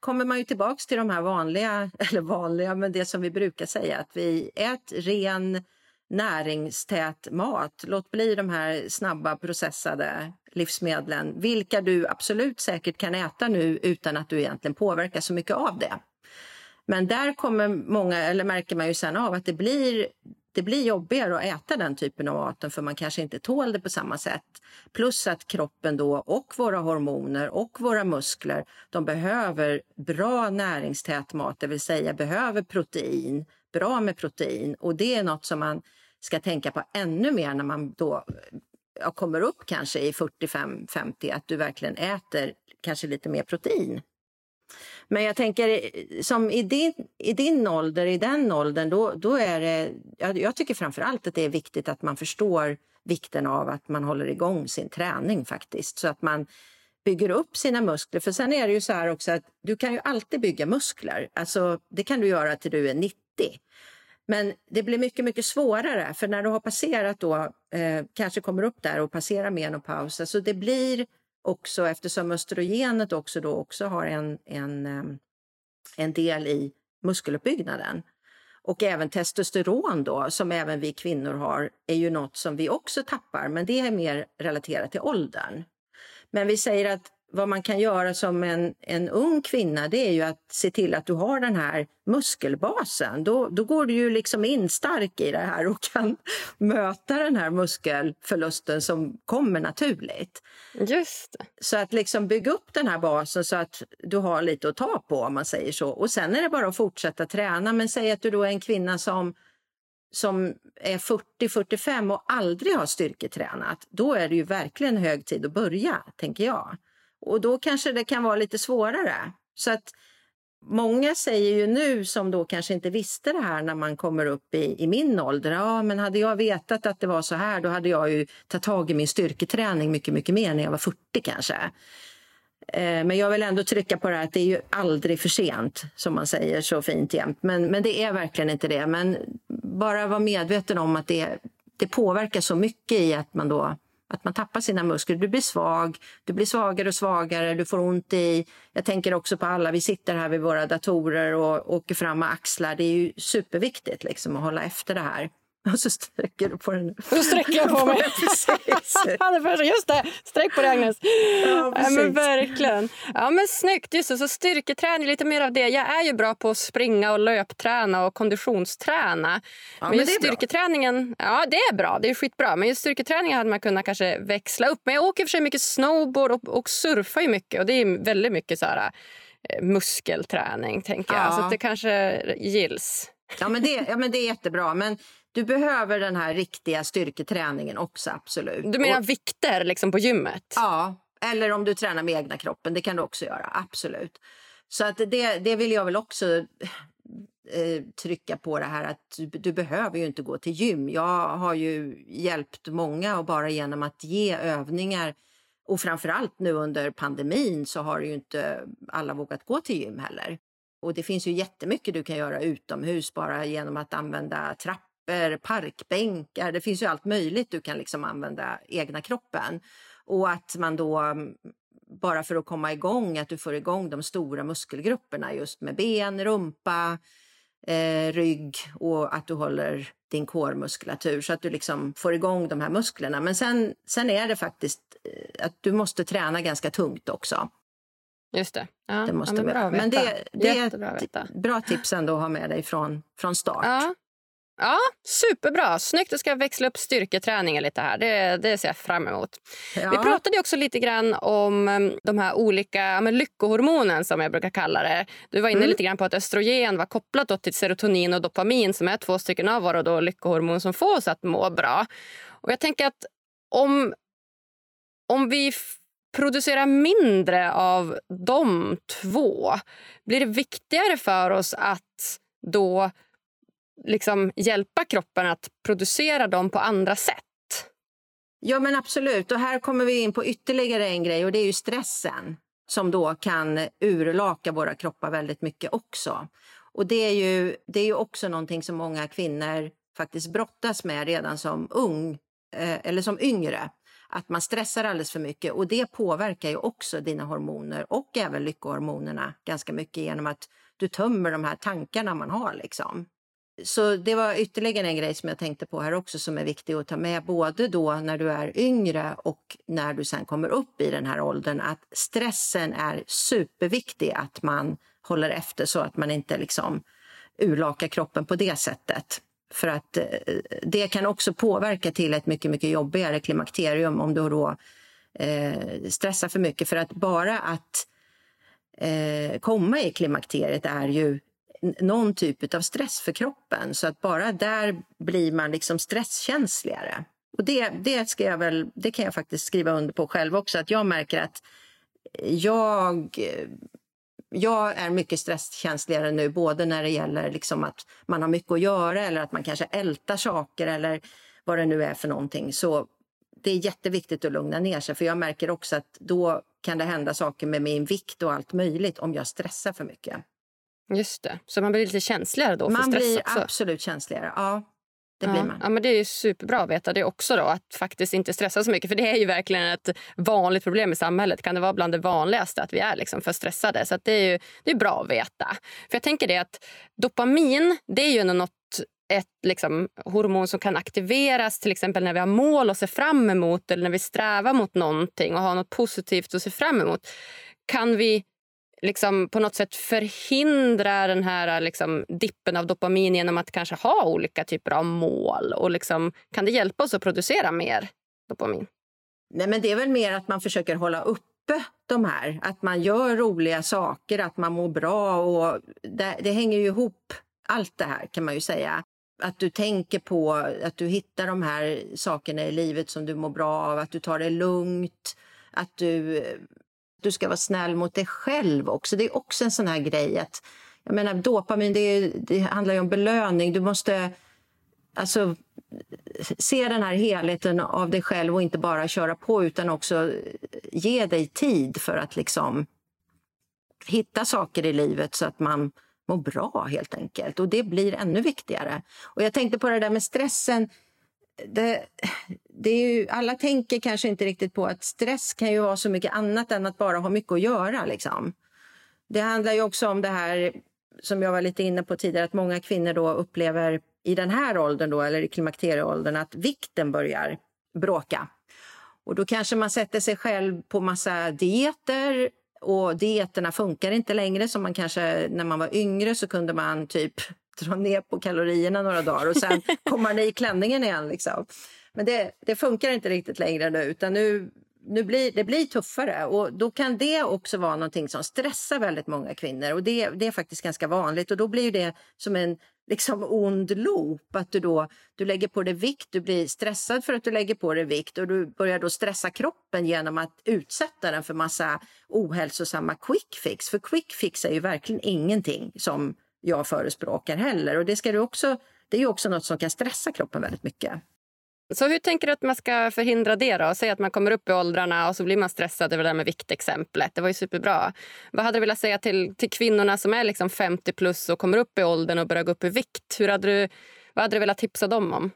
kommer man ju tillbaks till de här vanliga, eller vanliga, men det som vi brukar säga att vi äter ren näringstät mat. Låt bli de här snabba processade livsmedlen, vilka du absolut säkert kan äta nu utan att du egentligen påverkar så mycket av det. Men där kommer många, eller märker man ju sen av att det blir, det blir jobbigare att äta den typen av mat för man kanske inte tål det på samma sätt. Plus att kroppen då och våra hormoner och våra muskler, de behöver bra näringstät mat, det vill säga behöver protein, bra med protein och det är något som man ska tänka på ännu mer när man då kommer upp kanske i 45-50, att du verkligen äter kanske lite mer protein. Men jag tänker, eh, som i din, i din ålder, i den åldern, då, då är det... Jag, jag tycker framför allt att det är viktigt att man förstår vikten av att man håller igång sin träning faktiskt. Så att man bygger upp sina muskler. För sen är det ju så här också att du kan ju alltid bygga muskler. Alltså, det kan du göra till du är 90. Men det blir mycket, mycket svårare för när du har passerat då, eh, kanske kommer upp där och passerar menopaus, alltså det blir också eftersom östrogenet också då också har en, en, ehm, en del i muskeluppbyggnaden. Och även testosteron då, som även vi kvinnor har, är ju något som vi också tappar, men det är mer relaterat till åldern. Men vi säger att vad man kan göra som en, en ung kvinna det är ju att se till att du har den här muskelbasen. Då, då går du ju liksom in stark i det här och kan möta den här muskelförlusten som kommer naturligt. Just. Så att liksom bygga upp den här basen så att du har lite att ta på om man säger så. Och sen är det bara att fortsätta träna. Men säg att du då är en kvinna som som är 40-45 och aldrig har styrketränat, då är det ju verkligen hög tid att börja, tänker jag. Och då kanske det kan vara lite svårare. Så att Många säger ju nu, som då kanske inte visste det här när man kommer upp i, i min ålder, ja men hade jag vetat att det var så här då hade jag ju tagit tag i min styrketräning mycket, mycket mer när jag var 40 kanske. Eh, men jag vill ändå trycka på det här att det är ju aldrig för sent, som man säger så fint jämt. Men, men det är verkligen inte det. Men bara vara medveten om att det, det påverkar så mycket i att man då att man tappar sina muskler. Du blir svag, du blir svagare och svagare, du får ont i... Jag tänker också på alla, vi sitter här vid våra datorer och åker fram med axlar. Det är ju superviktigt liksom, att hålla efter det här. Och så sträcker du på den. Då sträcker jag på mig. Just det, sträck på dig Agnes. Ja, ja, men verkligen. Ja, men snyggt. Just det, så styrketräning, lite mer av det. Jag är ju bra på att springa och löpträna och konditionsträna. Ja, men, just men styrketräningen, bra. ja det är bra. Det är skitbra. Men just styrketräningen hade man kunnat kanske växla upp. Men jag åker för sig mycket snowboard och, och surfar ju mycket. Och det är väldigt mycket så här, eh, muskelträning, tänker jag. Så det kanske gills. Ja men, det, ja, men det är jättebra. Men du behöver den här riktiga styrketräningen också, absolut. Du menar och, vikter liksom på gymmet? Ja, eller om du tränar med egna kroppen. Det kan du också göra, absolut. Så att det, det vill jag väl också eh, trycka på det här att du, du, behöver ju inte gå till gym. Jag har ju hjälpt många och bara genom att ge övningar och framförallt nu under pandemin så har ju inte alla vågat gå till gym heller. Och det finns ju jättemycket du kan göra utomhus bara genom att använda trappor trappor, parkbänkar. Det finns ju allt möjligt du kan liksom använda egna kroppen. Och att man då, mm, bara för att komma igång, att du får igång de stora muskelgrupperna just med ben, rumpa, eh, rygg och att du håller din kårmuskulatur så att du liksom får igång de här musklerna. Men sen, sen är det faktiskt eh, att du måste träna ganska tungt också. Just det. Ja, det måste ja, men bra men det, det är ett bra tips ändå att ha med dig från, från start. Ja, Ja, superbra. Snyggt. Du ska växla upp styrketräningen lite här. Det, det ser jag fram emot. Ja. Vi pratade också lite grann om mm, de här olika men, lyckohormonen som jag brukar kalla det. Du var inne mm. lite grann på att östrogen var kopplat till serotonin och dopamin som är två stycken av våra då lyckohormon som får oss att må bra. Och jag tänker att om, om vi producerar mindre av de två blir det viktigare för oss att då liksom hjälpa kroppen att producera dem på andra sätt? Ja, men absolut. Och här kommer vi in på ytterligare en grej och det är ju stressen som då kan urlaka våra kroppar väldigt mycket också. Och det är ju, det är ju också någonting som många kvinnor faktiskt brottas med redan som ung eh, eller som yngre. Att man stressar alldeles för mycket och det påverkar ju också dina hormoner och även lyckohormonerna ganska mycket genom att du tömmer de här tankarna man har liksom. Så det var ytterligare en grej som jag tänkte på här också som är viktig att ta med både då när du är yngre och när du sen kommer upp i den här åldern att stressen är superviktig att man håller efter så att man inte liksom urlakar kroppen på det sättet. För att eh, det kan också påverka till ett mycket, mycket jobbigare klimakterium om du då eh, stressar för mycket. För att bara att eh, komma i klimakteriet är ju någon typ av stress för kroppen. Så att bara där blir man liksom stresskänsligare. Och det, det, ska jag väl, det kan jag faktiskt skriva under på själv också, att jag märker att jag jag är mycket stresskänsligare nu, både när det gäller liksom att man har mycket att göra eller att man kanske ältar saker eller vad det nu är för någonting. Så det är jätteviktigt att lugna ner sig för jag märker också att då kan det hända saker med min vikt och allt möjligt om jag stressar för mycket. Just det, så man blir lite känsligare då man för stress blir också? absolut känsligare, ja. Det ja. blir man. Ja, men det är superbra att veta det också då, att faktiskt inte stressa så mycket. För det är ju verkligen ett vanligt problem i samhället. Kan det vara bland det vanligaste att vi är liksom för stressade? Så det är ju det är bra att veta. För jag tänker det att dopamin, det är ju något ett liksom, hormon som kan aktiveras till exempel när vi har mål att se fram emot eller när vi strävar mot någonting och har något positivt att se fram emot. Kan vi liksom på något sätt förhindra den här liksom, dippen av dopamin genom att kanske ha olika typer av mål? Och liksom, kan det hjälpa oss att producera mer dopamin? Nej, men det är väl mer att man försöker hålla uppe de här. Att man gör roliga saker, att man mår bra. och Det, det hänger ju ihop, allt det här kan man ju säga. Att du tänker på att du hittar de här sakerna i livet som du mår bra av, att du tar det lugnt, att du du ska vara snäll mot dig själv också. Det är också en sån här grej att, jag menar dopamin, det, är, det handlar ju om belöning. Du måste alltså se den här helheten av dig själv och inte bara köra på utan också ge dig tid för att liksom hitta saker i livet så att man mår bra helt enkelt. Och det blir ännu viktigare. Och jag tänkte på det där med stressen det, det är ju, alla tänker kanske inte riktigt på att stress kan ju vara så mycket annat än att bara ha mycket att göra. Liksom. Det handlar ju också om det här som jag var lite inne på tidigare, att många kvinnor då upplever i den här åldern då, eller i klimakterieåldern att vikten börjar bråka. Och då kanske man sätter sig själv på massa dieter och dieterna funkar inte längre som man kanske när man var yngre så kunde man typ dra ner på kalorierna några dagar och sen kommer man i klänningen igen. Liksom. Men det, det, funkar inte riktigt längre nu utan nu, nu blir det blir tuffare och då kan det också vara någonting som stressar väldigt många kvinnor och det, det är faktiskt ganska vanligt och då blir det som en liksom ond loop. Att du då du lägger på dig vikt, du blir stressad för att du lägger på dig vikt och du börjar då stressa kroppen genom att utsätta den för massa ohälsosamma quick fix. För quick fix är ju verkligen ingenting som jag förespråkar heller. Och det, ska du också, det är ju också något som kan stressa kroppen väldigt mycket. Så hur tänker du att man ska förhindra det? då? Säg att man kommer upp i åldrarna och så blir man stressad över det där med viktexemplet. Det var ju superbra. Vad hade du velat säga till, till kvinnorna som är liksom 50 plus och kommer upp i åldern och börjar gå upp i vikt? Hur hade du, vad hade du velat tipsa dem om?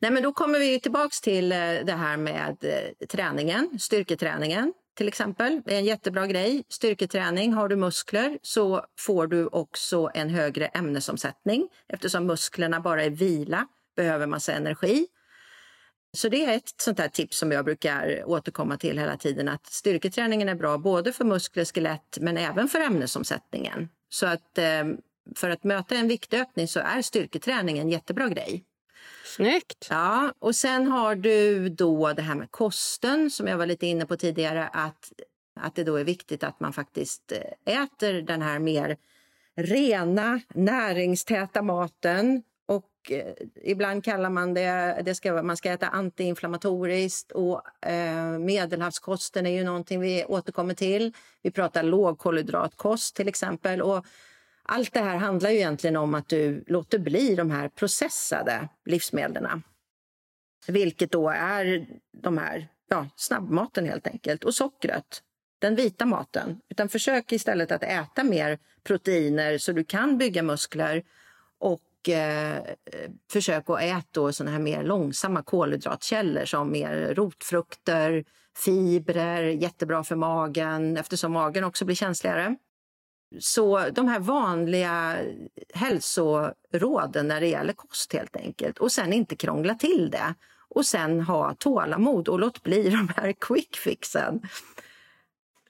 Nej, men då kommer vi tillbaka till eh, det här med eh, träningen, styrketräningen till exempel. Det är en jättebra grej. Styrketräning, har du muskler så får du också en högre ämnesomsättning. Eftersom musklerna bara är vila behöver massa energi. Så det är ett sånt här tips som jag brukar återkomma till hela tiden. Att styrketräningen är bra både för muskler, skelett men även för ämnesomsättningen. Så att eh, för att möta en viktökning så är styrketräning en jättebra grej. Snyggt! Ja, och sen har du då det här med kosten som jag var lite inne på tidigare. Att, att det då är viktigt att man faktiskt eh, äter den här mer rena, näringstäta maten. Eh, ibland kallar man det, det ska, man ska äta antiinflammatoriskt och eh, medelhavskosten är ju någonting vi återkommer till. Vi pratar lågkolhydratkost till exempel. Och allt det här handlar ju egentligen om att du låter bli de här processade livsmedlen. Vilket då är de här ja, snabbmaten helt enkelt och sockret, den vita maten. Utan försök istället att äta mer proteiner så du kan bygga muskler eh, försök att äta såna här mer långsamma kolhydratkällor som mer rotfrukter, fibrer, jättebra för magen eftersom magen också blir känsligare. Så de här vanliga hälsoråden när det gäller kost helt enkelt. Och sen inte krångla till det. Och sen ha tålamod och låt bli de här quick fixen.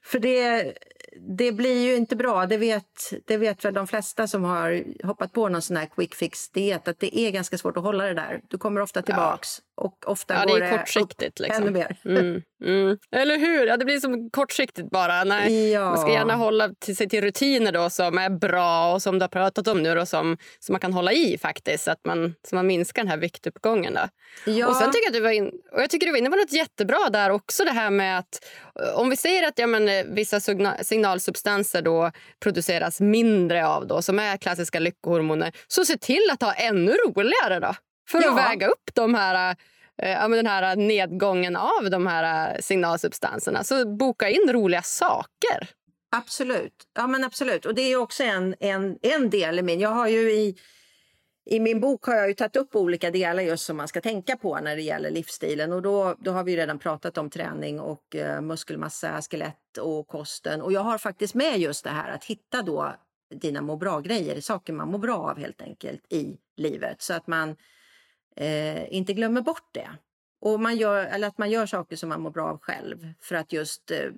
För det, det blir ju inte bra. Det vet, det vet väl de flesta som har hoppat på någon sån här quick fix diet att det är ganska svårt att hålla det där. Du kommer ofta tillbaks ja. Och ofta ja, går det är kortsiktigt. Liksom. Ännu mer. Mm, mm. Eller hur? Ja, det blir som kortsiktigt bara. Nej, ja. Man ska gärna hålla till sig till rutiner då som är bra och som du har pratat om nu då, som, som man kan hålla i faktiskt så att man, så man minskar den här viktuppgången. Då. Ja. Och sen tycker jag du var in, och jag tycker du var inne på något jättebra där också det här med att om vi säger att ja, men, vissa signalsubstanser då produceras mindre av då, som är klassiska lyckohormoner så se till att ha ännu roligare då för ja. att väga upp de här eh, den här nedgången av de här signalsubstanserna. Så boka in roliga saker. Absolut. Ja, men absolut. Och det är också en, en, en del i min... Jag har ju i i min bok har jag ju tagit upp olika delar just som man ska tänka på när det gäller livsstilen. Och då, då har vi redan pratat om träning och eh, muskelmassa, skelett och kosten. Och jag har faktiskt med just det här att hitta då dina må bra-grejer, saker man mår bra av helt enkelt i livet. Så att man eh, inte glömmer bort det. Och man gör, eller att man gör saker som man mår bra av själv för att just eh,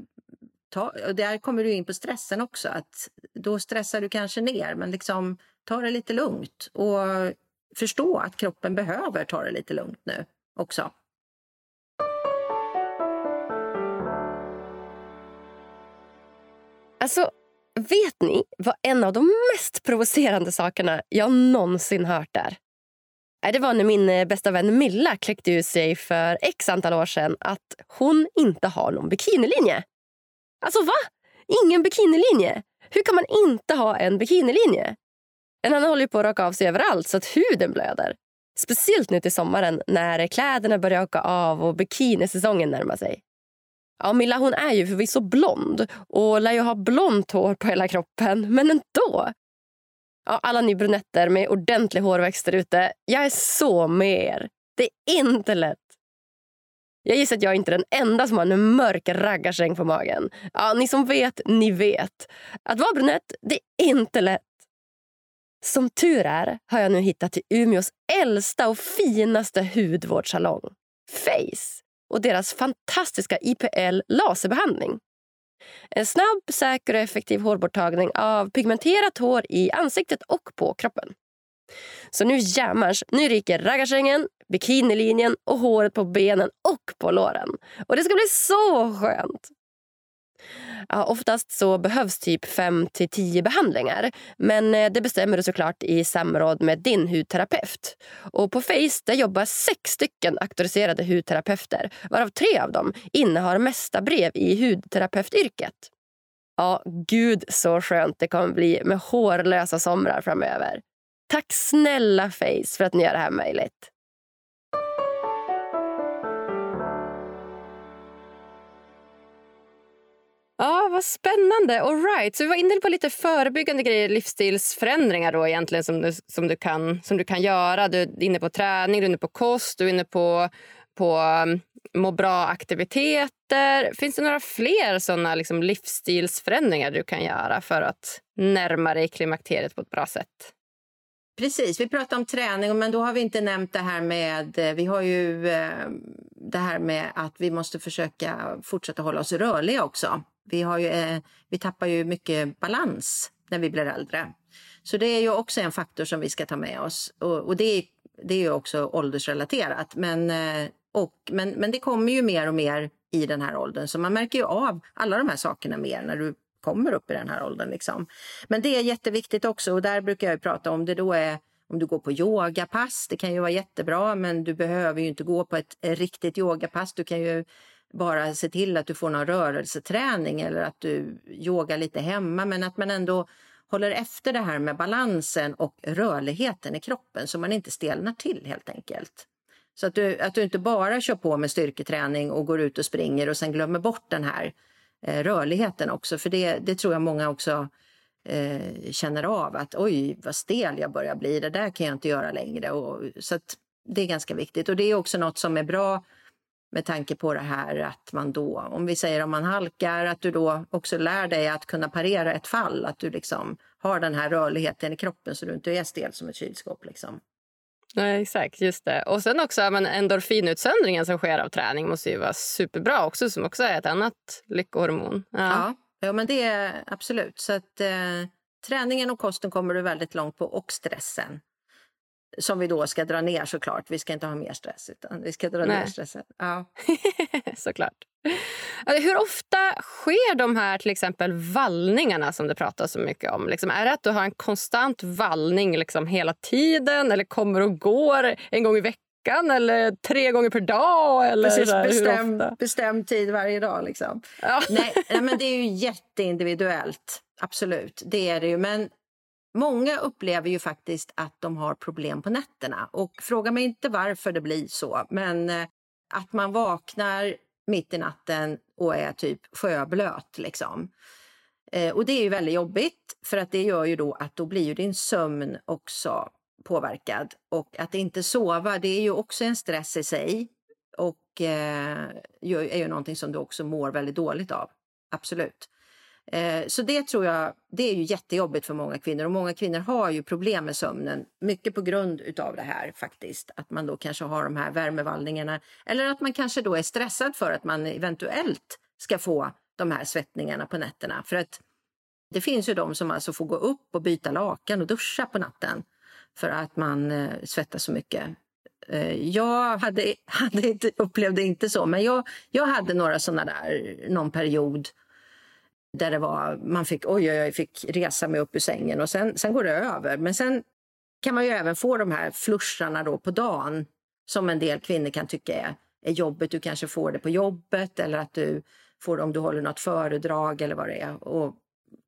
ta, och där kommer du in på stressen också, att då stressar du kanske ner men liksom ta det lite lugnt och förstå att kroppen behöver ta det lite lugnt nu också. Alltså, vet ni vad en av de mest provocerande sakerna jag någonsin hört är? Det var när min eh, bästa vän Milla kläckte ur sig för x antal år sedan att hon inte har någon bikinilinje. Alltså va? Ingen bikinilinje? Hur kan man inte ha en bikinilinje? En annan håller på att raka av sig överallt så att huden blöder. Speciellt nu till sommaren när kläderna börjar åka av och bikinisäsongen närmar sig. Ja, Milla hon är ju förvisso blond och lär ju ha blont hår på hela kroppen, men ändå. Ja, alla ni brunetter med ordentlig hårväxt där ute, jag är så med er. Det är inte lätt. Jag gissar att jag inte är den enda som har en mörk raggarsäng på magen. Ja, ni som vet, ni vet. Att vara brunett, det är inte lätt. Som tur är har jag nu hittat till Umeås äldsta och finaste hudvårdssalong, Face och deras fantastiska IPL laserbehandling. En snabb, säker och effektiv hårborttagning av pigmenterat hår i ansiktet och på kroppen. Så nu jämmers, nu ryker raggarsängen, bikinilinjen och håret på benen och på låren. Och det ska bli så skönt! Ja, oftast så behövs typ 5 till 10 behandlingar. Men eh, det bestämmer du såklart i samråd med din hudterapeut. Och på Face där jobbar sex stycken auktoriserade hudterapeuter varav tre av dem innehar mesta brev i hudterapeutyrket. Ja, gud så skönt det kommer bli med hårlösa somrar framöver. Tack snälla Face för att ni gör det här möjligt. Ja, vad spännande. All right. Så vi var inne på lite förebyggande grejer, livsstilsförändringar då egentligen som du, som du, kan, som du kan göra. Du är inne på träning, du är inne på kost, du är inne på, på mm, må bra-aktiviteter. Finns det några fler såna liksom, livsstilsförändringar du kan göra för att närma dig klimakteriet på ett bra sätt? Precis, vi pratar om träning men då har vi inte nämnt det här med, eh, vi har ju eh, det här med att vi måste försöka fortsätta hålla oss rörliga också. Vi, har ju, eh, vi tappar ju mycket balans när vi blir äldre. Så det är ju också en faktor som vi ska ta med oss. Och, och det, är, det är ju också åldersrelaterat. Men, eh, och, men, men det kommer ju mer och mer i den här åldern. Så man märker ju av alla de här sakerna mer när du kommer upp i den här åldern. Liksom. Men det är jätteviktigt också och där brukar jag prata om det då är om du går på yogapass, det kan ju vara jättebra men du behöver ju inte gå på ett riktigt yogapass. Du kan ju bara se till att du får någon rörelseträning eller att du yogar lite hemma men att man ändå håller efter det här med balansen och rörligheten i kroppen så man inte stelnar till helt enkelt. Så att du, att du inte bara kör på med styrketräning och går ut och springer och sen glömmer bort den här eh, rörligheten också för det, det tror jag många också eh, känner av att oj vad stel jag börjar bli, det där kan jag inte göra längre. Och, så att det är ganska viktigt och det är också något som är bra med tanke på det här att man då, om vi säger om man halkar, att du då också lär dig att kunna parera ett fall. Att du liksom har den här rörligheten i kroppen så du inte är stel som ett kylskåp. Liksom. Nej, exakt, just det. Och sen också men endorfinutsöndringen som sker av träning måste ju vara superbra också, som också är ett annat lyckohormon. Ja. ja. ja men det är absolut. Så att eh, träningen och kosten kommer du väldigt långt på och stressen. Som vi då ska dra ner såklart. Vi ska inte ha mer stress utan vi ska dra Nej. ner stressen. Ja. såklart. Hur ofta sker de här till exempel vallningarna som det pratas så mycket om? Liksom, är det att du har en konstant vallning liksom hela tiden eller kommer och går en gång i veckan eller tre gånger per dag? Eller Precis, bestäm, bestämd tid varje dag. Liksom. Ja. Nej, men det är ju jätteindividuellt. Absolut, det är det ju. Men Många upplever ju faktiskt att de har problem på nätterna. Och Fråga mig inte varför det blir så, men eh, att man vaknar mitt i natten och är typ sjöblöt. Liksom. Eh, och det är ju väldigt jobbigt för att det gör ju då att då blir ju din sömn också påverkad. Och att inte sova, det är ju också en stress i sig och eh, är ju någonting som du också mår väldigt dåligt av. Absolut. Eh, så det tror jag, det är ju jättejobbigt för många kvinnor och många kvinnor har ju problem med sömnen. Mycket på grund utav det här faktiskt. Att man då kanske har de här värmevallningarna eller att man kanske då är stressad för att man eventuellt ska få de här svettningarna på nätterna. För att det finns ju de som alltså får gå upp och byta lakan och duscha på natten för att man eh, svettas så mycket. Eh, jag hade, hade inte, upplevde inte så, men jag, jag hade några sådana där, någon period där det var, man fick, oj, oj, oj, fick resa mig upp ur sängen och sen, sen går det över. Men sen kan man ju även få de här flusharna då på dagen som en del kvinnor kan tycka är, är jobbigt. Du kanske får det på jobbet eller att du får det om du håller något föredrag eller vad det är. Och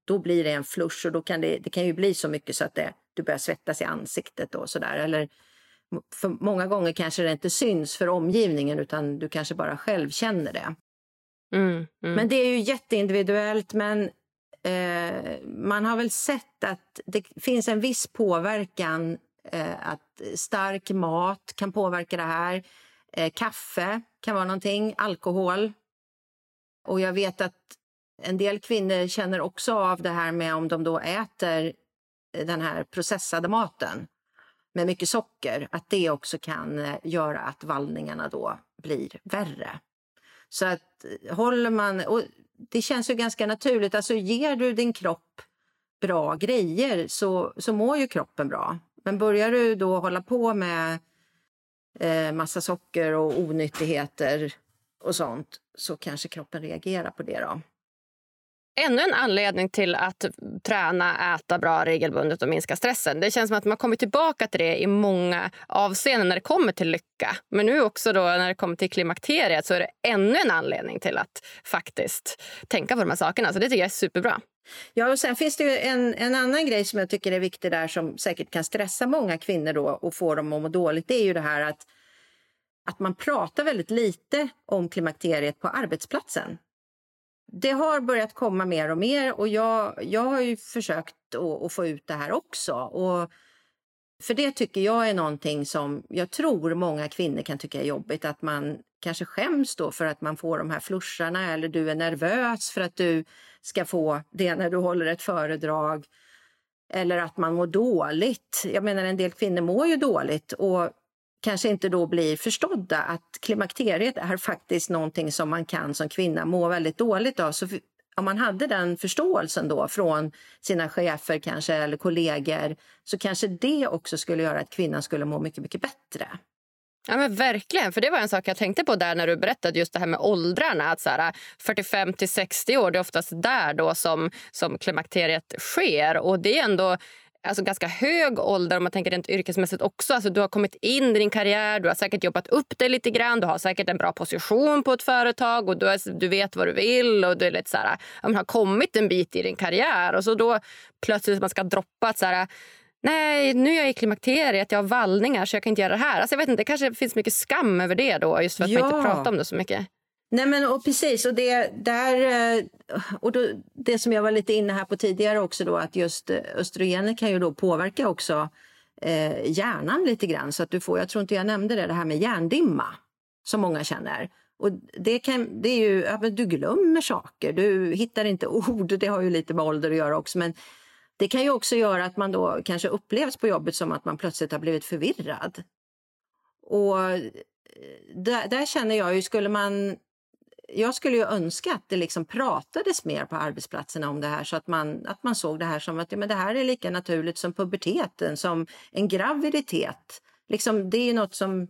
då blir det en flush och då kan det, det kan ju bli så mycket så att det, du börjar svettas i ansiktet och sådär. Eller för många gånger kanske det inte syns för omgivningen utan du kanske bara själv känner det. Mm, mm. Men det är ju jätteindividuellt. Men eh, man har väl sett att det finns en viss påverkan. Eh, att stark mat kan påverka det här. Eh, kaffe kan vara någonting. Alkohol. Och jag vet att en del kvinnor känner också av det här med om de då äter den här processade maten med mycket socker, att det också kan eh, göra att vallningarna då blir värre. Så att eh, håller man, och det känns ju ganska naturligt, alltså ger du din kropp bra grejer så, så mår ju kroppen bra. Men börjar du då hålla på med eh, massa socker och onyttigheter och sånt så kanske kroppen reagerar på det då. Ännu en anledning till att träna, äta bra regelbundet och minska stressen. Det känns som att man kommer tillbaka till det i många avseenden när det kommer till lycka. Men nu också då när det kommer till klimakteriet så är det ännu en anledning till att faktiskt tänka på de här sakerna. Så det tycker jag är superbra. Ja, och sen finns det en, en annan grej som jag tycker är viktig där som säkert kan stressa många kvinnor då och få dem att må dåligt. Det är ju det här att, att man pratar väldigt lite om klimakteriet på arbetsplatsen det har börjat komma mer och mer och jag, jag har ju försökt att, att få ut det här också. Och för det tycker jag är någonting som jag tror många kvinnor kan tycka är jobbigt. Att man kanske skäms då för att man får de här flusharna eller du är nervös för att du ska få det när du håller ett föredrag. Eller att man mår dåligt. Jag menar en del kvinnor mår ju dåligt och kanske inte då blir förstådda att klimakteriet är faktiskt någonting som man kan som kvinna må väldigt dåligt av. Så om man hade den förståelsen då från sina chefer kanske eller kollegor så kanske det också skulle göra att kvinnan skulle må mycket, mycket bättre. Ja men Verkligen, för det var en sak jag tänkte på där när du berättade just det här med åldrarna. Att så här, 45 till 60 år, det är oftast där då som, som klimakteriet sker. Och det är ändå alltså ganska hög ålder om man tänker rent yrkesmässigt också. Alltså du har kommit in i din karriär, du har säkert jobbat upp dig lite grann, du har säkert en bra position på ett företag och du, är, du vet vad du vill och du är lite så här, man har kommit en bit i din karriär och så då plötsligt man ska droppa att så här, Nej, nu är jag i klimakteriet, jag har vallningar så jag kan inte göra det här. Alltså jag vet inte, det kanske finns mycket skam över det då just för att ja. man inte pratar om det så mycket. Nej men och precis och det där eh, och då, det som jag var lite inne här på tidigare också då att just eh, östrogener kan ju då påverka också eh, hjärnan lite grann så att du får, jag tror inte jag nämnde det, det här med hjärndimma som många känner. Och det, kan, det är ju, ja, du glömmer saker, du hittar inte ord, det har ju lite med ålder att göra också men det kan ju också göra att man då kanske upplevs på jobbet som att man plötsligt har blivit förvirrad. Och eh, där, där känner jag ju, skulle man jag skulle ju önska att det liksom pratades mer på arbetsplatserna om det här så att man, att man såg det här som att ja, men det här är lika naturligt som puberteten, som en graviditet. Liksom, det är något som,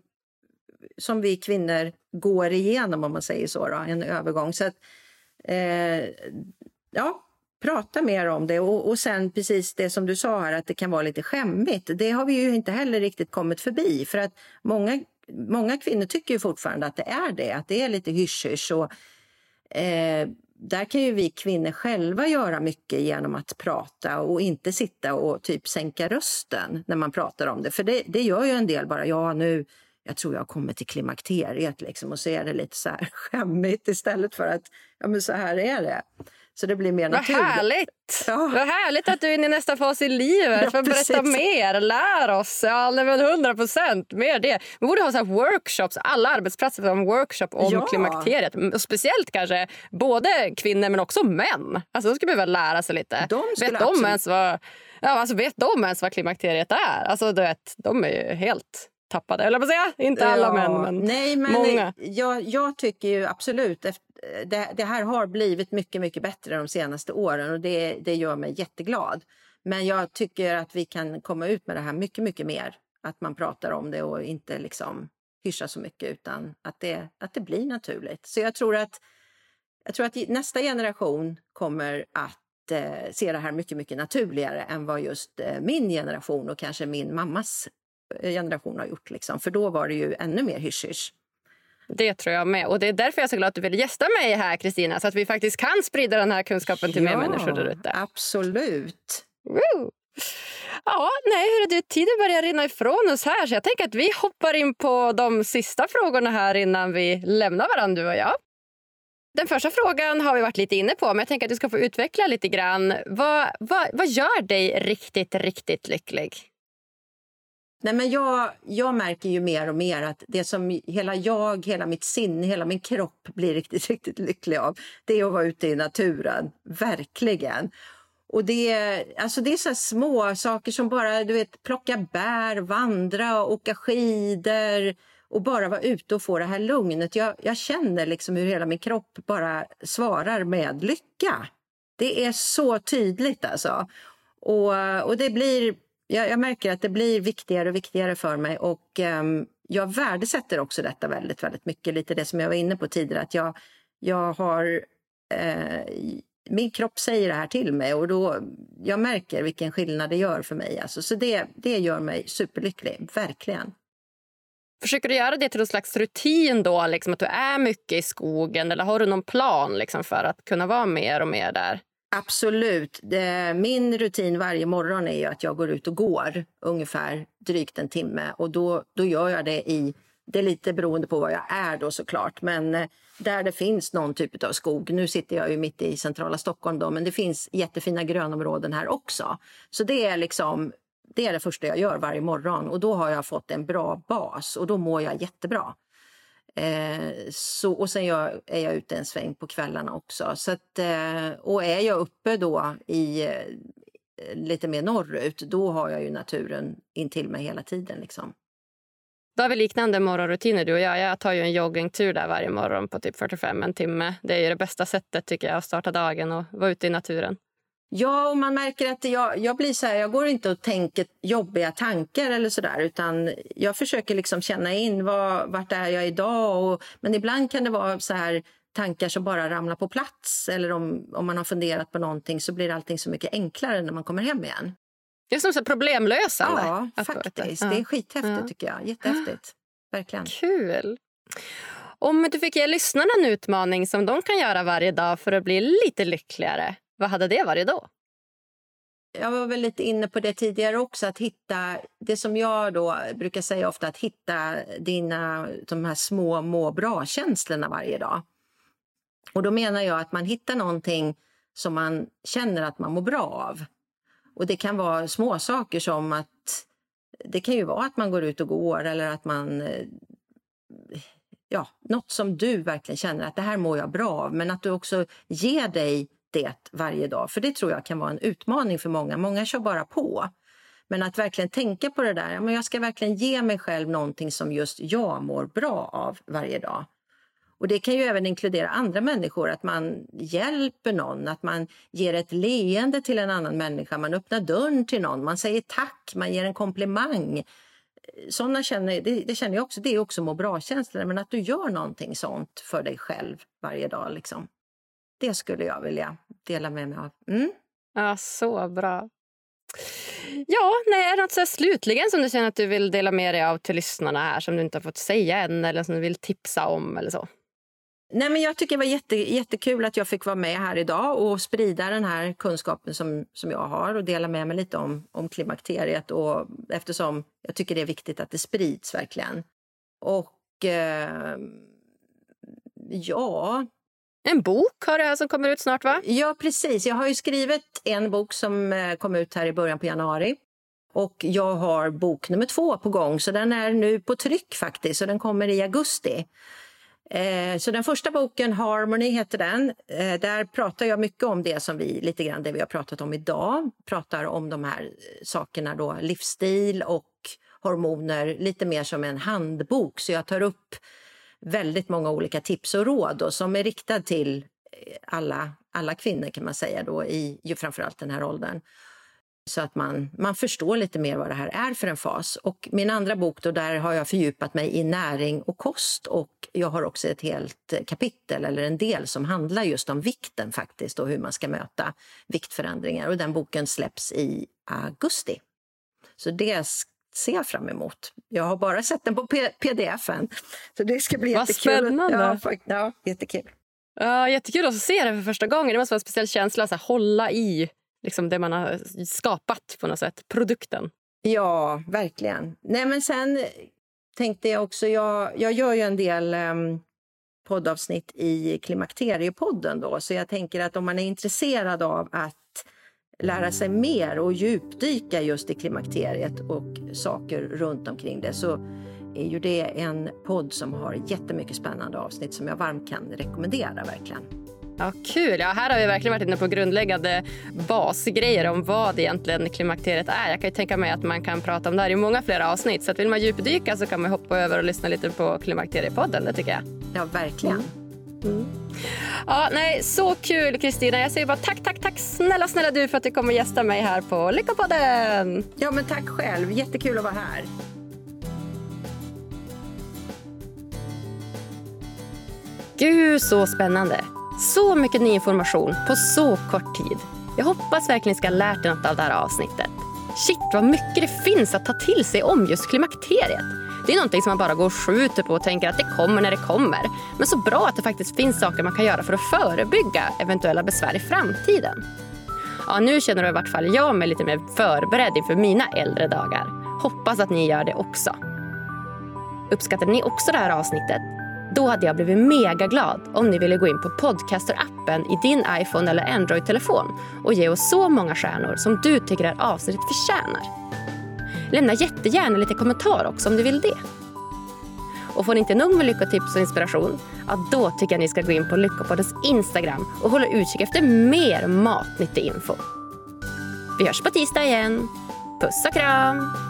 som vi kvinnor går igenom om man säger så, då, en övergång. Så att, eh, ja, prata mer om det och, och sen precis det som du sa här att det kan vara lite skämmigt. Det har vi ju inte heller riktigt kommit förbi för att många många kvinnor tycker ju fortfarande att det är det, att det är lite hysch-hysch. eh, där kan ju vi kvinnor själva göra mycket genom att prata och inte sitta och typ sänka rösten när man pratar om det. För det, det gör ju en del bara, ja nu, jag tror jag har kommit till klimakteriet liksom och så är det lite så här skämmigt istället för att, ja men så här är det. Så det blir mer Vad naturligt. härligt! Ja. Vad härligt att du är inne i nästa fas i livet. Ja, Får berätta mer, lär oss. Ja, men 100 procent. Mer det. Vi borde ha så workshops, alla arbetsplatser har en workshop om ja. klimakteriet. Och speciellt kanske både kvinnor men också män. Alltså de skulle behöva lära sig lite. De vet, de ens vad, ja, alltså, vet de ens vad klimakteriet är? Alltså, du vet, de är ju helt tappade. Eller säga. Inte alla ja, män, men, nej, men många. Jag, jag tycker ju absolut det, det, här har blivit mycket, mycket bättre de senaste åren och det, det gör mig jätteglad. Men jag tycker att vi kan komma ut med det här mycket, mycket mer. Att man pratar om det och inte liksom hyschar så mycket utan att det, att det blir naturligt. Så jag tror att, jag tror att nästa generation kommer att eh, se det här mycket, mycket naturligare än vad just eh, min generation och kanske min mammas eh, generation har gjort. Liksom. För då var det ju ännu mer hysch-hysch. Det tror jag med. Och det är därför jag är så glad att du vill gästa mig här, Kristina. Så att vi faktiskt kan sprida den här kunskapen till ja, mer människor där ute. Absolut. Woo! Ja, nej, hörru tiden börjar rinna ifrån oss här så jag tänker att vi hoppar in på de sista frågorna här innan vi lämnar varandra, du och jag. Den första frågan har vi varit lite inne på, men jag tänker att du ska få utveckla lite grann. Vad, vad, vad gör dig riktigt, riktigt lycklig? Nej, men jag, jag märker ju mer och mer att det som hela jag, hela mitt sinne, hela min kropp blir riktigt, riktigt lycklig av, det är att vara ute i naturen. Verkligen. Och det, alltså det är så små saker som bara du vet, plocka bär, vandra, åka skidor och bara vara ute och få det här lugnet. Jag, jag känner liksom hur hela min kropp bara svarar med lycka. Det är så tydligt alltså. Och, och det blir jag, jag, märker att det blir viktigare och viktigare för mig och um, jag värdesätter också detta väldigt, väldigt mycket. Lite det som jag var inne på tidigare, att jag, jag har eh, min kropp säger det här till mig och då jag märker vilken skillnad det gör för mig. Alltså, så det, det gör mig superlycklig, verkligen. Försöker du göra det till någon slags rutin då, liksom att du är mycket i skogen eller har du någon plan liksom, för att kunna vara mer och mer där? Absolut. min rutin varje morgon är att jag går ut och går ungefär drygt en timme och då, då gör jag det i det är lite beroende på var jag är då såklart, men eh, där det finns någon typ av skog. Nu sitter jag ju mitt i centrala Stockholm då, men det finns jättefina grönområden här också. Så det är liksom det är det första jag gör varje morgon och då har jag fått en bra bas och då mår jag jättebra. Eh, så, och sen jag, är jag ute en sväng på kvällarna också. Så att, eh, och är jag uppe då i eh, lite mer norrut, då har jag ju naturen intill mig hela tiden. Liksom. Då har vi liknande morgonrutiner du och jag. Jag tar ju en joggingtur där varje morgon på typ 45 en timme. Det är ju det bästa sättet tycker jag att starta dagen och vara ute i naturen. Ja, och man märker att jag, jag blir så här, jag går inte och tänker jobbiga tankar eller så där, utan jag försöker liksom känna in vad, vart är jag idag. Och, men ibland kan det vara så här tankar som bara ramlar på plats eller om, om man har funderat på någonting så blir allting så mycket enklare när man kommer hem igen. Det är som så problemlösande. Ja, faktiskt. Det är skithäftigt ja. tycker jag. Jättehäftigt. Verkligen. Kul. Om du fick ge lyssnarna en utmaning som de kan göra varje dag för att bli lite lyckligare, vad hade det varit då? Jag var väl lite inne på det tidigare också, att hitta det som jag då brukar säga ofta, att hitta dina, de här små må bra-känslorna varje dag. Och då menar jag att man hittar någonting som man känner att man mår bra av. Och det kan vara små saker som att det kan ju vara att man går ut och går eller att man eh, ja, något som du verkligen känner att det här mår jag bra av, men att du också ger dig det varje dag. För det tror jag kan vara en utmaning för många. Många kör bara på. Men att verkligen tänka på det där, ja, men jag ska verkligen ge mig själv någonting som just jag mår bra av varje dag. Och det kan ju även inkludera andra människor, att man hjälper någon, att man ger ett leende till en annan människa, man öppnar dörren till någon, man säger tack, man ger en komplimang. Såna känner, det, det känner jag också, det är också må bra-känslor, men att du gör någonting sånt för dig själv varje dag. Liksom. Det skulle jag vilja dela med mig av. Mm. Ja, så bra. Ja, nej, är det något så slutligen som du känner att du vill dela med dig av till lyssnarna här som du inte har fått säga än eller som du vill tipsa om eller så? Nej, men jag tycker det var jätte, jättekul att jag fick vara med här idag och sprida den här kunskapen som, som jag har och dela med mig lite om, om klimakteriet och eftersom jag tycker det är viktigt att det sprids verkligen. Och eh, ja, en bok har det som kommer ut snart va? Ja precis, jag har ju skrivit en bok som eh, kom ut här i början på januari. Och jag har bok nummer två på gång, så den är nu på tryck faktiskt och den kommer i augusti. Eh, så den första boken, Harmony heter den, eh, där pratar jag mycket om det som vi lite grann det vi har pratat om idag. Pratar om de här eh, sakerna då, livsstil och hormoner, lite mer som en handbok. Så jag tar upp väldigt många olika tips och råd då, som är riktad till eh, alla, alla kvinnor kan man säga då i ju framförallt den här åldern. Så att man, man förstår lite mer vad det här är för en fas. Och min andra bok då, där har jag fördjupat mig i näring och kost och jag har också ett helt kapitel eller en del som handlar just om vikten faktiskt och hur man ska möta viktförändringar och den boken släpps i augusti. Så det ser jag fram emot. Jag har bara sett den på pdf-en. Så det ska bli Vad jättekul. spännande! Ja, ja, jättekul. Ja, jättekul att se den för första gången. Det måste vara en speciell känsla att hålla i liksom det man har skapat på något sätt, produkten. Ja, verkligen. Nej, men sen tänkte jag också, jag, jag gör ju en del um, poddavsnitt i Klimakteriepodden då, så jag tänker att om man är intresserad av att lära sig mer och djupdyka just i klimakteriet och saker runt omkring det så är ju det en podd som har jättemycket spännande avsnitt som jag varmt kan rekommendera verkligen. Ja, kul! Ja, här har vi verkligen varit inne på grundläggande basgrejer om vad egentligen klimakteriet är. Jag kan tänka mig att man kan prata om det här i många fler avsnitt. Så att vill man djupdyka så kan man hoppa över och lyssna lite på Klimakteriepodden. Det tycker jag. Ja, verkligen. Mm. Ja, nej, så kul Kristina. Jag säger bara tack, tack, tack snälla, snälla du för att du kommer gästa mig här på Lyckopodden. Ja, men tack själv. Jättekul att vara här. Gud, så spännande. Så mycket ny information på så kort tid. Jag hoppas verkligen ska ha lärt dig något av det här avsnittet. Shit, vad mycket det finns att ta till sig om just klimakteriet. Det är någonting som man bara går och skjuter på och tänker att det kommer när det kommer. Men så bra att det faktiskt finns saker man kan göra för att förebygga eventuella besvär i framtiden. Ja, nu känner i vart fall jag mig lite mer förberedd inför mina äldre dagar. Hoppas att ni gör det också. Uppskattade ni också det här avsnittet? Då hade jag blivit mega glad om ni ville gå in på Podcaster-appen i din iPhone eller Android-telefon och ge oss så många stjärnor som du tycker att avsnittet förtjänar. Lämna jättegärna lite kommentar också om du vill det. Och får ni inte nog med lyckotips och inspiration, ja, då tycker jag ni ska gå in på Lyckopoddens Instagram och hålla utkik efter mer matnyttig info. Vi hörs på tisdag igen. Puss och kram!